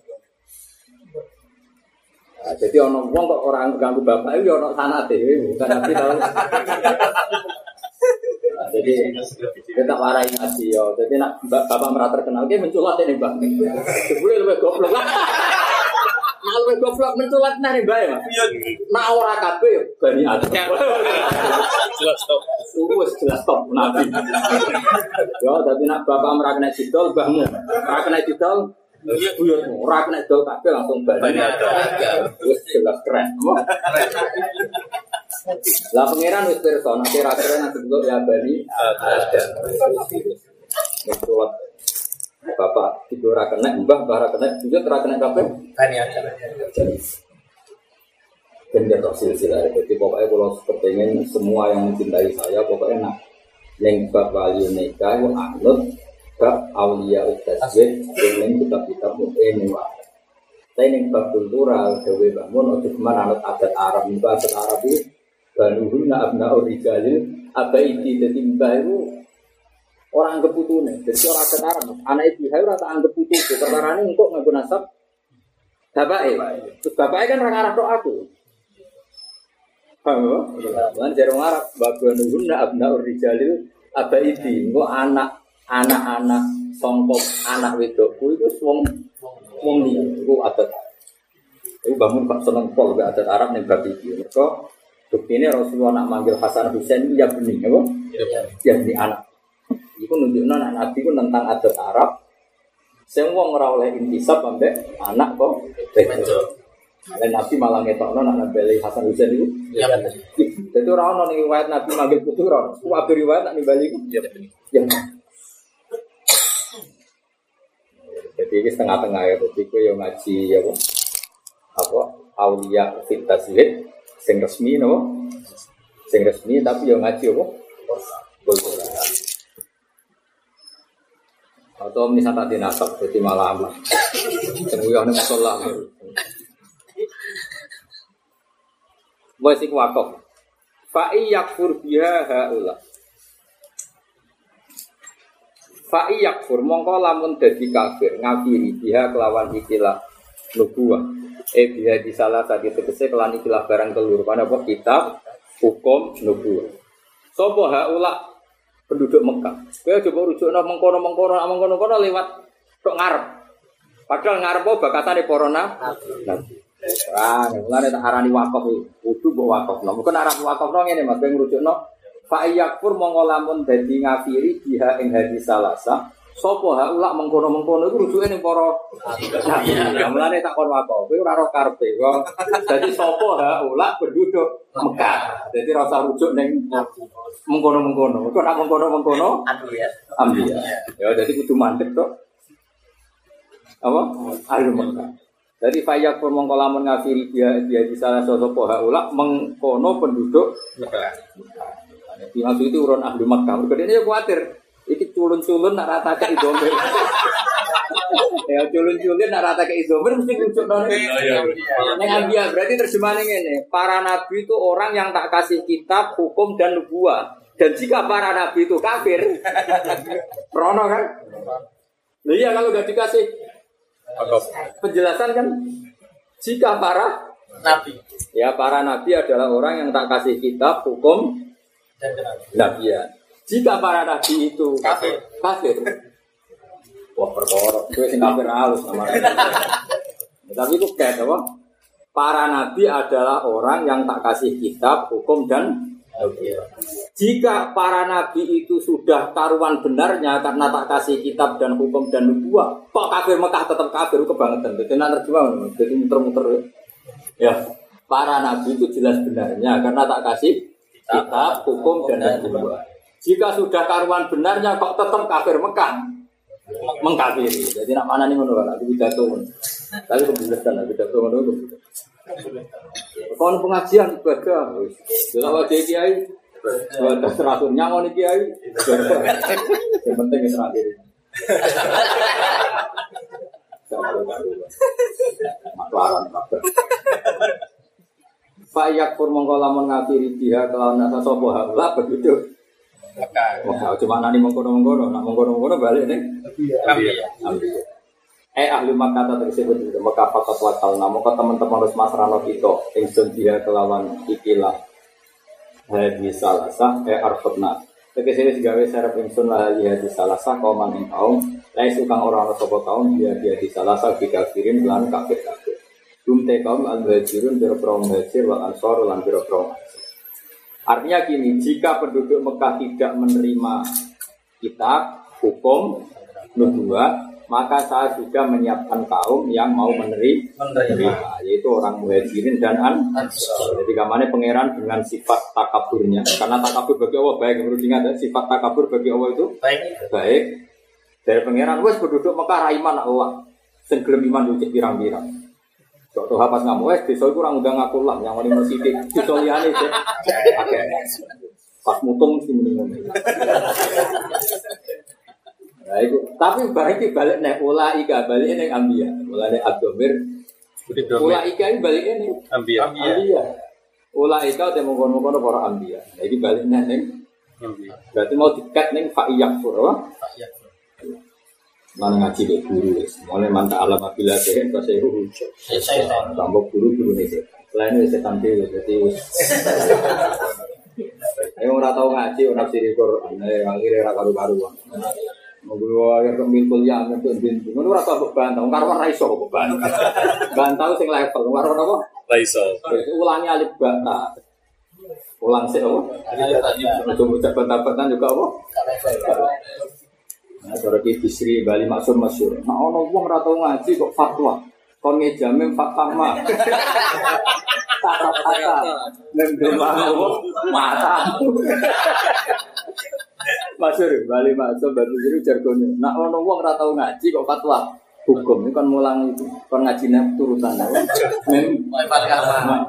Nah, jadi orang wong kok orang ganggu bapak itu orang sana deh, bukan nabi tahu. Nah, jadi kita warai ngaji yo. Jadi nak bapak merata terkenal, dia menculot ini bang. Sebelum lebih goblok lah. lu goblok menculat nang bae, Mas. Nak ora kabeh yo bani Adam. Jelas stop. Wes jelas top nabi. Yo dadi nak bapak ora kena didol mbahmu. Ora kena didol buyutmu. Ora kena didol kabeh langsung bani Adam. Wes jelas keren. Lah pangeran wis pirsa nek ora keren nanti ya bani Adam. Menculat Bapak tidur ora kena, mbah mbah ora kena, juga ora kena kabeh. Bani Adam. bener tok silsilah jadi pokoknya kalau kepengen semua yang mencintai saya pokoknya nak yang bab wali nikah itu anut bab aulia utaswid yang kitab kitab mungkin ini wah saya yang bab kultural dewi bangun untuk ke mana anut adat Arab itu adat Arab itu banuhuna abna urijalil abaidi jadi mbah itu orang anggap putune jadi orang adat Arab anak ibu hai rata anggap putu perkara ini kok nggak nasab bapaknya terus bapaknya kan orang Arab tok aku Paham ya? Lan jarang Arab babu nuhunna abna urijalil abaidi. Engko anak anak-anak songkok anak wedokku itu wong wong liya iku adat. Iku bangun Pak seneng pol gak adat Arab ning bab iki. Mergo buktine Rasulullah nak manggil Hasan Husain ya bening apa? Ya bening anak. Iku nunjukno anak Nabi ku tentang adat Arab. Sing wong ora oleh intisab ambek anak kok. Dan Nabi malah ngetokno nak nambeli Hasan Husain itu. Ya. Jadi orang ono ning riwayat Nabi manggil putu ora. Abe riwayat nak nimbali ku. Ya. Ya. Jadi ini setengah-tengah ya, jadi gue yang ngaji ya apa? Apa? Aulia fit taswid, sing resmi no? Sing resmi tapi yang ngaji apa? Kultural. Atau misalnya tadi nasab, jadi malah aman. Semuyah ini masalah. Wes iku wakaf. Fa yakfur biha haula. Fa yakfur mongko lamun dadi kafir ngafiri biha kelawan ikilah nubuah. Eh biha di salah tadi tegese kelan ikilah barang telur. Pada apa kitab hukum nubuah. Sopo haula penduduk Mekah. Kowe coba rujuk nang mengkono-mengkono mengkono-kono lewat tok ngarep. Padahal ngarep apa bakatane para nabi. Ah, mulane tak arani wakaf iki. Kudu mbok wakafno. Mungkin arah wakafno ngene Mas, ben ngrujukno fa yakfur monggo lamun dadi ngafiri biha ing hadis salasa. Sopo ha ulak mengkono-mengkono iku rujuke ning para nabi. Ya mulane tak kon wakaf. Kowe ora roh karepe kok. Dadi sopo ha ulak penduduk Mekah. Dadi rasa rujuk ning mengkono-mengkono. Kok nak mengkono-mengkono Aduh ya. ambiya. Ya jadi kudu mandek tok. Apa? Ahli Mekah. Jadi fayak pun mongko lamun ngafiri dia dia di salah sosok poha ulak mengkono penduduk Jadi maksud itu urun ahli Mekah. Mereka ini khawatir. Culun-culun nak rata ke idomir. ya culun-culun nak rata ke idomir mesti kucuk nol. Neng ambia berarti terjemahannya ini. Para nabi itu orang yang tak kasih kitab, hukum dan nubuah. Dan jika para nabi itu kafir, Rono kan? Iya kalau gak dikasih penjelasan kan jika para Nabi ya para nabi adalah orang yang tak kasih kitab hukum dan kenal. nabian jika para nabi itu Kafir. kafir wah perkara gue sing kafir halus sama tapi itu kayak apa para nabi adalah orang yang tak kasih kitab hukum dan jika para nabi itu sudah taruhan benarnya karena tak kasih kitab dan hukum dan nubuah, kok kafir Mekah tetap kafir kebangetan. Jadi nak terjemah, jadi muter-muter. Ya, para nabi itu jelas benarnya karena tak kasih kitab, hukum dan nubuah. Jika sudah taruhan benarnya kok tetap kafir Mekah, mengkafiri. Jadi nak mana nih menurut aku pidato. Tapi kebijakan lah pidato menurut. Kon pengajian ibadah. Jelas wajah kiai. Ibadah teratur nyangon iki kiai. Yang penting itu terakhir. Maklaran kabar. Fayak pur mongko lamun ngafiri dia kelawan nasa sopo haula begitu. Wah, cuma nani mengkono-mengkono, nak mengkono-mengkono balik nih. Nabi. Ambil. Eh ahli Makkah kata tersebut itu Maka fakat wakal namun ke teman-teman harus masrano kita Ingsun dia kelawan ikilah Hadi salasah eh arfutna Tegesi wis gawe serap ingsun lah hadi hadi salasah kauman ing kaum Lai sukang orang orang sopo kaum dia dia di salasah Bikafirin lan kafir kafir Hum te kaum al muhajirun biro muhajir wal ansor lan biro Artinya gini, jika penduduk Mekah tidak menerima kitab, hukum, nubuah, maka saya juga menyiapkan kaum yang mau meneri- menerima, yaitu orang muhajirin dan an. Jadi kamarnya pangeran dengan sifat takaburnya, karena takabur bagi Allah baik menurut ingat ya, sifat takabur bagi Allah itu Baik. baik. Dari pangeran wes penduduk Mekah raiman Allah. Sing gelem iman cek pirang-pirang Kok tuh pas ngamu wes desa iku ora ngundang aku lah yang wali masjid desa liyane cek akeh. Pas mutung muni ngono Nah, itu. Tapi balik balik nih, ula ika balik nih ambia, ula nih abdomir, ula ika ini balik nih Ambia. ambia, ula ika temu kono kono para ambia. Nah, ini balik nih Ambia. berarti mau dikat neng fa'iyak pura, Ya. Mana ngaji deh guru wes, mulai mantap alam apabila sehen pas saya guru, Saya tahu. tambah guru guru nih sih, selain itu saya tampil jadi. Yang ora tau ngaji, ora nafsi Quran, eh akhirnya ora karu-karuan. Ngobrol akhir kemil kuliah ngerti bintu. Ngono ora tau bantah, wong karo ora iso kok bantah. Bantah sing level, karo apa? Terus ulangi alif bata. Ulang sih apa? Untuk ucap bantah-bantahan juga apa? Nah, cara ki bisri Bali maksud masyur. Nah, ono wong ora tau ngaji kok fatwa. Kon ngejame fatwa mah. Kata-kata. Mendemang mata. Masyur Bali maksud Bali jadi jargonnya. Nah, ono wong ora tau ngaji kok fatwa. Hukum ini kan mulang itu, kan ngajinya turutan apa? Mem, Paling apa?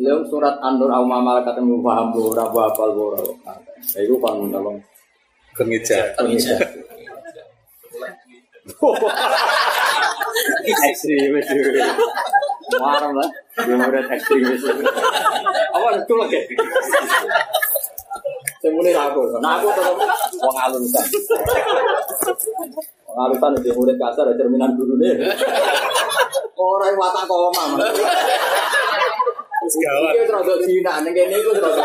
Lalu surat An-Nur au malakat yang paham ora apa apa ora. Ya iku kan nolong Kemeja. pengisah. Ekstremis. Marah lah. Dia murid ekstremis. Apa itu lagi? Mulai aku, nah aku tetap wong alusan. Wong alusan dia murid kasar, ada cerminan guru nih. Orang watak koma, mas. Gawat. Iki rada jinak ning kene iku rada.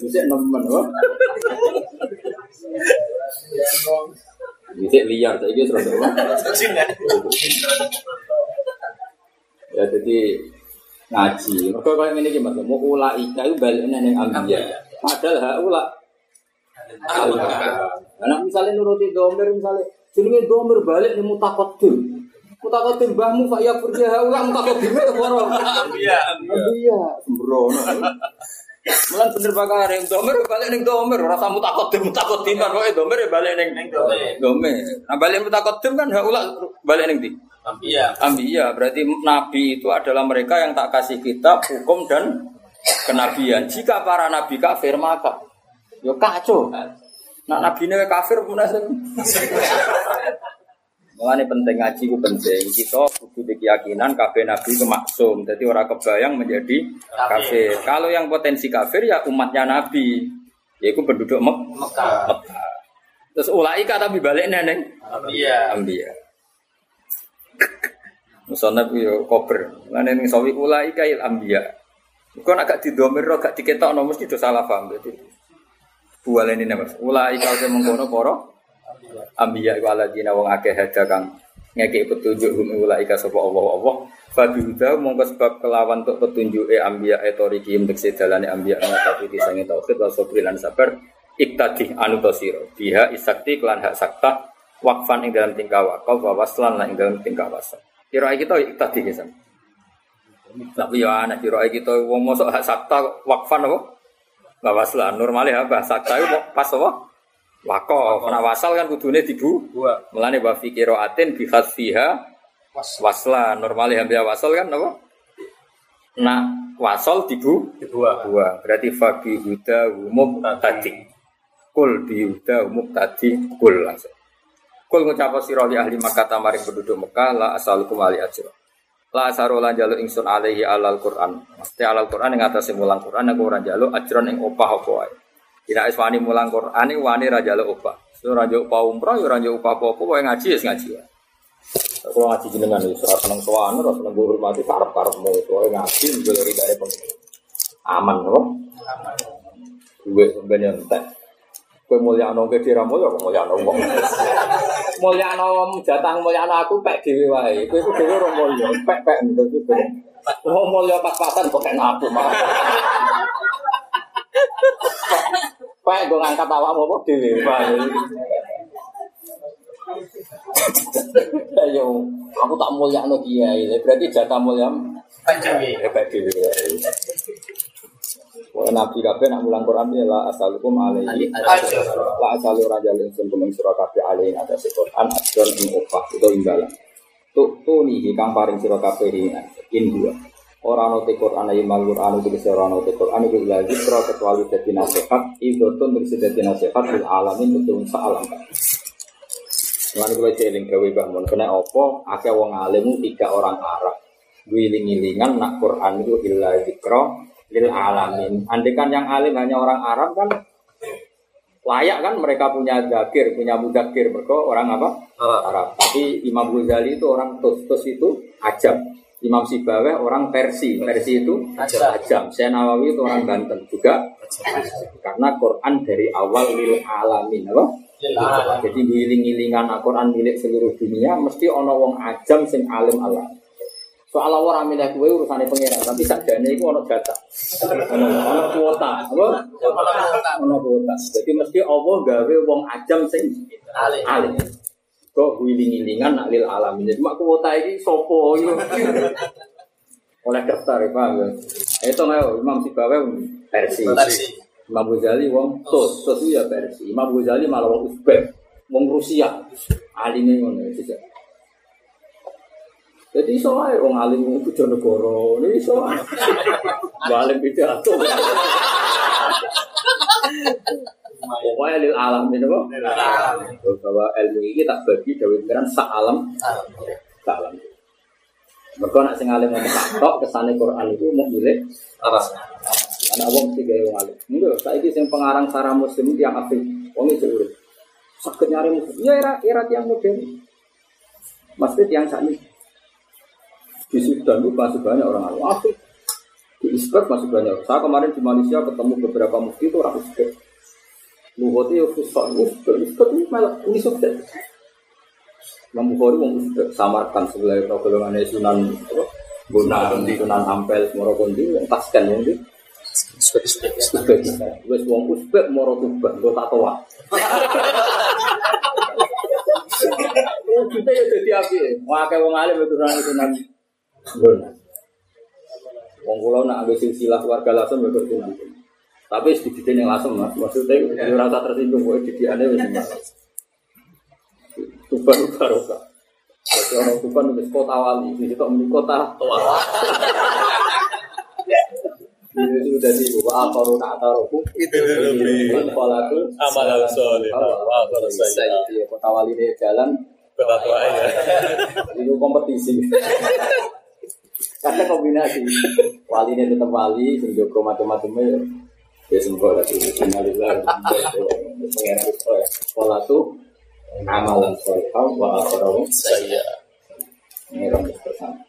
Bisa nemen kok. Bisa liar saiki wis rada. Ya jadi ngaji. Mergo koyo ngene iki Mas, mau ula ika iku balik ning ambiya. Padahal ha ula Anak misalnya nuruti domir misalnya jenenge domir balik ning mutakodim. Mutakodim mbahmu Pak ya pergi ha ula mutakodim itu ora. Iya. Iya, sembrono. Mulan bener yang domer balik ning domer, ora samu takodim takodim kan pokoke domer ya balik ning domer. domer. Nah balik takodim kan haula balik ning ndi? Iya. Ambiya berarti nabi itu adalah mereka yang tak kasih kitab, hukum dan kenabian. Jika para nabi kafir maka yo kacau. Nah nabi ini kafir pun Mengenai penting ngaji itu penting. Kita butuh keyakinan kafir nabi itu maksum. Jadi orang kebayang menjadi kafir. Kalau yang potensi kafir ya umatnya nabi. Yaitu penduduk Mek Mekah. Mekah. Terus ulaika tapi balik neneng. Iya. Ambiya. Musonab yo kober. Lan ning sawi ulai kail ambiya. Kok nak gak didomir gak diketokno mesti do salah paham berarti. Bualene Mas. Ulai kau mengkono para ambiya iku aladina wong akeh hada kang ngekek petunjuk hum ulai ka sapa Allah Allah. Fabi huda mongko sebab kelawan untuk petunjuke ambiya etori kim tekse dalane ambiya ngatasi disange tauhid wa sabri lan sabar. Iktadi anu tosiro biha isakti kelan hak sakta wakfan ing dalam tingkah wakaf wa waslan lan ing dalam tingkah wasal. Kira kita iktadi kesan tapi ya anak kira kita wong mosok hak sakta wakfan apa? Wa waslan normalnya apa sakta pas apa wakaf. Nah wasal kan kudune dibu Dua. melane wa fi qiraatin bi khasfiha waslan normalnya hamzah wasal kan apa nah wasal dibu Dua. dua berarti fabi huda umum tadi. Kul bi huda umum tadi kul langsung. Kul ngucap sira li ahli Makkah tamaring penduduk Mekah la asalukum ali ajra. La asaru lan jaluk ingsun alaihi alal Quran. Mesti alal Quran ing atase mulang Quran aku ora jaluk ajron ing opah apa wae Tidak es wani mulang Quran ini wani raja lo so raja opah umroh ya raja opah apa apa ngaji ya ngaji wae kalau ngaji jenengan itu serasa seneng sowan ora seneng hormati karep-karep mau wae ngaji njaluk ridane pengen aman loh gue sebenarnya entek. Gue Kowe mulyano ke dira mulya kok mulyano wong. Mulyano jatah mulyano aku pek dhewe wae. Kowe ku dhewe ora mulya, pek-pek ngono kowe. Oh mulya pas-pasan kok kena aku mah. Pak, gue ngangkat awakmu apa dhewe, Pak. Ayo, aku tak mulia no kiai, berarti jatah mulia hebat dhewe. Wah, Nabi kabeh nak mulang Quran ya la asalukum alaihi. Aja. La asalu raja ingsun kumeng sira kabeh alaihi ada Quran adon ing opah utawa imbalan. Tuk tuni kang paring sira kabeh in dua. Ora ana te Quran ayi mal Quran iki bisa ora ana te Quran iki lagi zikra kecuali dadi nasihat idotun terus dadi nasihat lil alamin betul alam. Lan kula celing gawe Mbah Mun kena apa akeh wong alim tiga orang Arab. Wiling-wilingan nak Quran itu illa zikra lil alamin. Andekan yang alim hanya orang Arab kan layak kan mereka punya zakir, punya mudakir mereka orang apa? Arab. Tapi Imam Ghazali itu orang tus, tus itu ajam. Imam Sibaweh orang Persi, Persi itu Ajam. Saya Nawawi itu orang Banten juga. Karena Quran dari awal lil alamin, apa? Jadi ngiling-ngilingan Al-Quran milik seluruh dunia mesti ono wong ajam sing alim Allah. Soal Allah ora milih kowe urusane pangeran, tapi sakjane iku ono jatah. Ono kuota? Ono kuota. Jadi mesti Allah gawe wong ajam sing Alim. Kok wiling-wilingan nak lil alamin. Jadi mak kuota iki sopo yo. Oleh daftar ya, paham ya. Itu ayo Imam Sibaweh versi. Versi. Imam Ghazali wong tos, tos itu ya versi. Imam Ghazali malah wong Uzbek, wong Rusia. Alimnya ngono ya. Jadi ae wong alim wong Bojonegoro, ini. Mbak alim pidato. Pokoknya lil alam ini apa? Bahwa ilmu ini tak bagi dari pikiran sak alam, sak alam. Mereka nak sing alim ngomong tok kesane Quran itu mau milik anak wong tiga wong alim. Loh, saya sing pengarang sarah muslim itu yang asli. Wong itu urip. Sakit nyari muslim. Ya era era yang modern. Masjid yang saat ini di Sudan itu banyak orang alim. Asli. Uzbek masih banyak. Saya kemarin di Malaysia ketemu beberapa mufti itu orang Uzbek. Luhutnya ya susah. Uzbek, Uzbek itu malah ini sukses. Imam Bukhari wong Uzbek samarkan sebelah golongan Sunan apa? Sunan Ampel Moro Kondi Tasken wong di Uzbek. Wes wong Uzbek Moro Tuban go tatoa. Kita ya jadi api. Wah, kayak wong alim itu nang itu nang. Wong kula nak ambil silsilah keluarga langsung ya kudu nang. Tapi sedikit yang langsung mas, maksudnya ya rasa tersinggung, kok didiannya wis mas. Tuban barokah. Jadi orang Tuban wis kota wali, di situ meni kota tua. Ini sudah di wa akharu ta'tarufu Itu lebih Kepala itu amal soleh. Kalau saya Iya, kota wali ini jalan kota tua ya. itu kompetisi. Karena kombinasi. Wali ini tetap wali, sing joko macam-macamnya ya. Semoga lagi pengen itu ya sekolah tuh amalan solehah wa akhirahu Saya ini rambut bersama.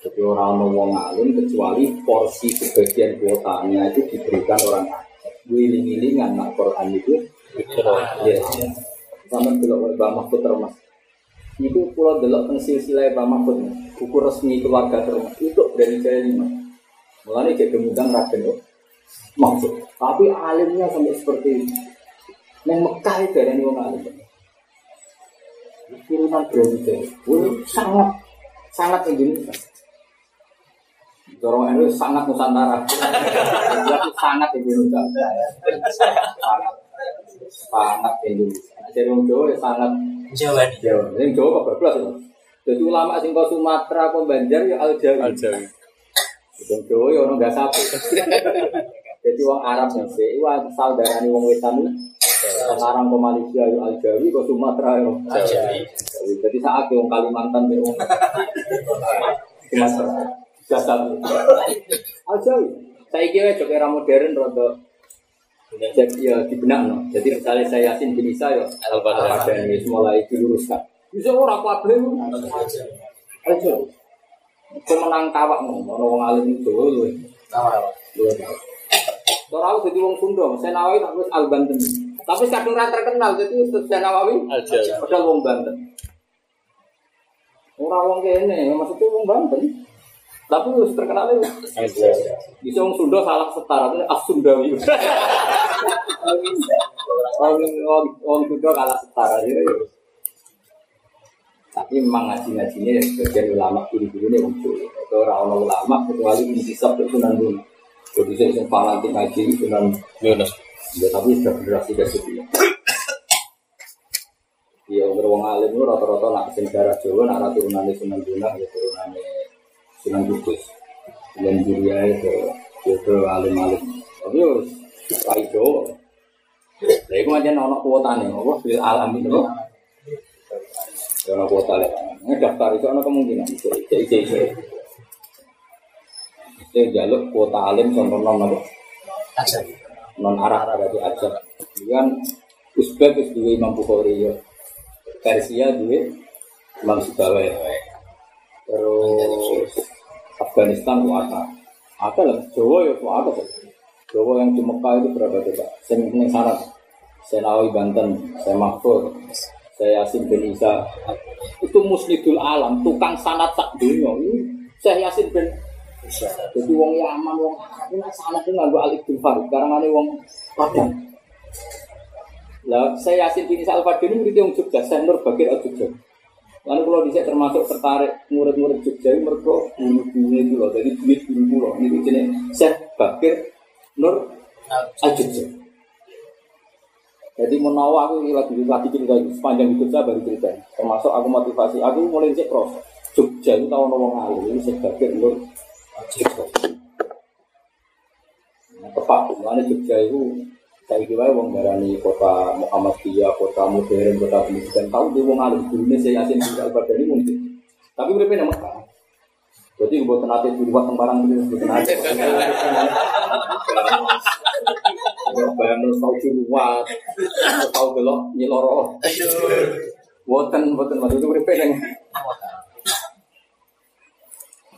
Jadi orang wong alim kecuali porsi sebagian kuotanya itu diberikan orang alim. Wiling-wilingan nak Quran itu. Ya, sama delok Mbak Mahfud termas. Itu pulau delok teng silsilah Mbak Mahfud, buku resmi keluarga termas. Itu dari saya lima. Mulanya kayak gemudang raden. Maksud, tapi alimnya sampai seperti ini. Yang Mekah itu ada yang alim. Itu sangat sangat Indonesia. Dorong itu sangat Nusantara. Itu sangat Indonesia. Sangat sangat Indonesia. Jadi Jawa ya sangat Jawa nih. Jawa. Yang Jawa kebablas itu. Jadi ulama sing kau Sumatera, kau Banjar ya Al Jawi. Aljawi. Yang Jawa ya orang gak sapi. Jadi orang Arab nih sih, itu saudara nih orang Wetan sekarang ke Malaysia ya Al Jawi, ke Sumatera ya Jawi. Jawi. Jadi saat yang Kalimantan ya orang Sumatera. Jasa Al Jawi. Saya kira juga era modern rada jadi ya di benak no. Jadi misalnya saya Yasin bin Isa ya Al-Fatihah ini mulai diluruskan. Bisa orang kabeh aja. Kau menang kawak mau, orang alim itu lu. Tahu. Kalau aku jadi wong Sunda, saya nawai tak terus Al Banten. Tapi kadung ra terkenal jadi Ustaz Nawawi padahal wong Banten. Ora wong kene, maksudnya wong Banten. Tapi wis terkenal itu. Bisa wong Sunda salah setara itu as Sundawi. Wong wong wong Sunda kalah setara gitu. Tapi memang ngaji-ngajinya sebagian ulama guru-guru ini muncul. Itu orang ulama kecuali intisab itu sunan dulu. Jadi saya yang fanatik ngaji sunan Yunus. Ya tapi sudah generasi ke sepuluh. Ya wong alim itu rata-rata nak sing darah Jawa nak rata turunane Sunan Gunung ya turunane Sunan Kudus. Dan Juria itu itu alim-alim. Tapi yo rai Jawa. Lah iku aja ono kuotane, apa bil alam itu. Ya ono kuota lek. Nek daftar itu ono kemungkinan itu itu itu. Itu jaluk kuota alim contoh non apa? Aja. non Arab berarti aja. Kan Uzbek itu dua Imam Bukhari ya. Persia dua Imam Sibawai. Terus Afghanistan itu ada. Ada lah. Jawa ya itu ada. Jawa yang di Mekah itu berapa coba? Saya ini syarat. Saya Nawawi Banten, saya Mahfud, saya Yasin bin Isa. Itu musnidul alam, tukang sanat tak dunia. Saya Yasin bin jadi wong Yaman, wong Arab, ini sana itu nggak alif bin Farid. Karena ada wong Padang. Lah saya Yasin bin Isa Al Fadil ini murid yang Jogja, saya Nur Bakir Al Jogja. Lalu kalau bisa termasuk tertarik murid-murid Jogja ini mereka guru-guru itu loh, jadi duit guru loh. Ini jenis saya Bakir Nur Al Jogja. Jadi menawa aku lagi lagi cerita itu sepanjang hidup saya baru cerita. Termasuk aku motivasi, aku mulai cek proses. Jogja itu tahu ngomong alim ini saya Bakir Nur Nah, tepat, mana Jogja itu saya kira wong darani kota Muhammadiyah, kota modern, kota pendidikan tahu dia wong alim gurunya saya yasin di al badani mungkin. Tapi mereka nama Mekah. Jadi buat nanti di luar tembarang itu buat nanti. Bayang lu tahu ciruat, tahu belok nyeloro. Buatan, buatan, waktu itu mereka yang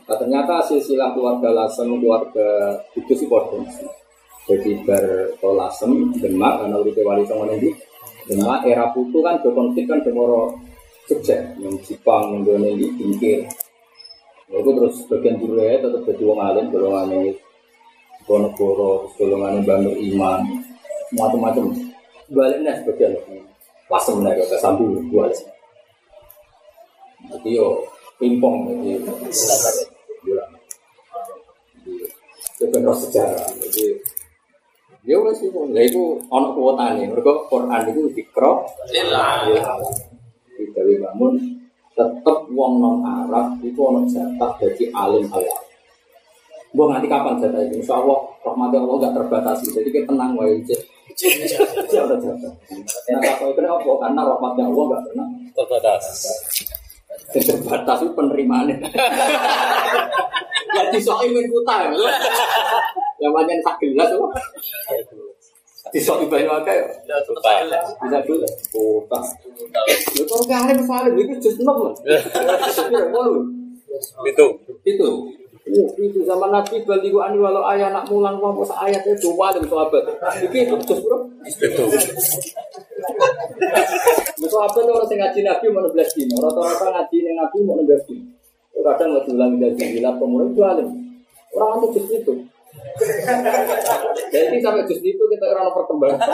Nah, ternyata silsilah keluarga Lasem, keluarga itu sih bodoh. Jadi bertolasem, demak, karena udah wali sama ini. Demak, era putu kan berkonflik kan demoro Jogja, yang Jepang, yang Dona ini, Bingkir. Ya, itu terus bagian dulu ya, tetap jadi wong alim, golongan ini Bonegoro, golongan Bandung Iman, macam-macam. Baliknya sebagian Lasem lah, kata sambil dua Jadi yo, pingpong, jadi bulan. Roh sejarah. Jadi ya itu, ya itu ono kuota nih. Mereka Quran itu dikro, Lillah. di Dewi Bangun tetep wong non Arab itu ono jatah jadi alim halal. Gue nanti kapan jatah itu? Insya Allah rahmati Allah gak terbatasi. Jadi kita tenang wae cek. Siapa jatah? Nah kalau itu apa? Karena rahmatnya Allah gak pernah Terbatas. terbatas itu penerimaannya. ya disoi mengkuta ya. Yang banyak tak gelas tuh. Disoi banyak akeh ya. Bisa dulu. Lu kok gak ada misalnya itu just nom lah. Itu. Itu. Oh, itu zaman Nabi baliku ani walau ayah nak mulang mau ayat itu dua dan sahabat. Iki itu just bro. Itu. Itu apa tuh orang ngaji Nabi mau 16 dino, rata-rata ngaji ning Nabi mau 16 dino. Itu kadang lebih ulang dari sembilan pemuda itu alim. Orang itu justru itu. Jadi sampai justru itu kita orang perkembangan.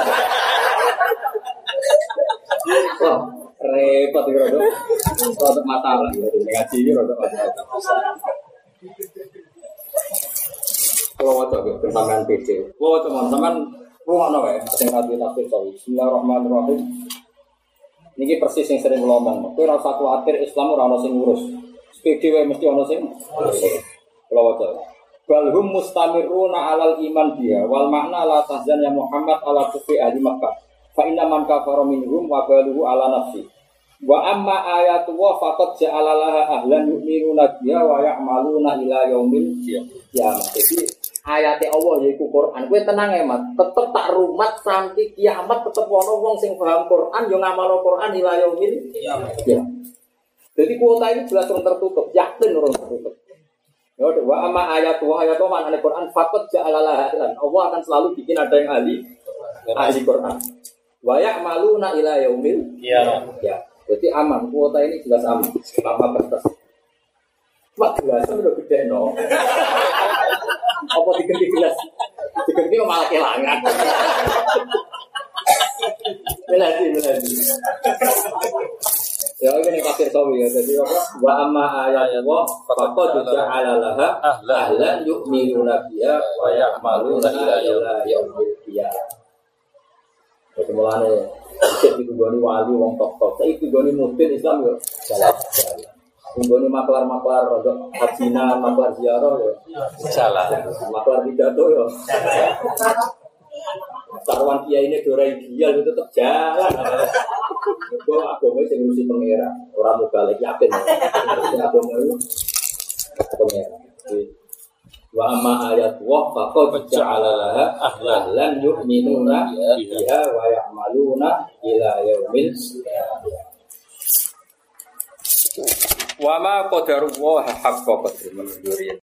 Wah, repot ya Rodo. Rodo masalah gitu. Ngaji ini Rodo masalah. Kalau wajah gitu, tentang PC. Kalau wajah teman-teman rumah nawa ya, ada ngaji tafsir tadi. Bismillahirrahmanirrahim. Ini persis yang sering ngomong. Kowe ora usah kuwatir Islam ora ono sing ngurus. Wae mesti ono sing. Kalau waca. Bal hum mustamiruna alal iman dia wal makna la tahzan ya Muhammad ala kufi ahli Makkah. Fa inna man kafara minhum wa baluhu ala nafsi. Wa amma ayatu wa faqad ja'ala laha ahlan yu'minuna biha wa ya'maluna ila yaumil qiyamah. Jadi ayatnya Allah yaiku Quran. Kowe tenang ya, Mat. Tetep tak rumat sampai kiamat tetep ono wong sing paham Quran yo ngamal Quran ila yaumil Ya. Jadi kuota ini jelas orang tertutup, yakin orang tertutup. Ya wa amma ayat wa ayat wa mana Quran fakot ja'alalah ahlan. Allah akan selalu bikin ada yang ahli ahli Quran. Malu na ila yaumil Iya. ya. Jadi aman, kuota ini jelas aman selama batas. Mak gelas udah gede no. Apa diganti gelas? Diganti malah kelangan. Melati, melati. Ya ini kafir sawi ya. Jadi apa? Wa amma ayat wa faqad ja'ala laha ahlan yu'minuna biha wa ya'maluna ila yaumil qiyamah. Jadi mulane cek digoni wali wong tok-tok. Saiki digoni mudin Islam yo jalan. Digoni maklar-maklar rodok hajina, maklar ziarah yo Salah. maklar pidato yo. Sarwan kiai ini dora ideal itu tetap jalan. Gue agama sing ngurusi pengira, orang muka lagi yakin. Sing agama itu pengira. Wa amma ayat wa faqad ja'ala ahlan yu'minuna biha wa ya'maluna ila yaumil Wa ma qadarullah haqqa qadri menurut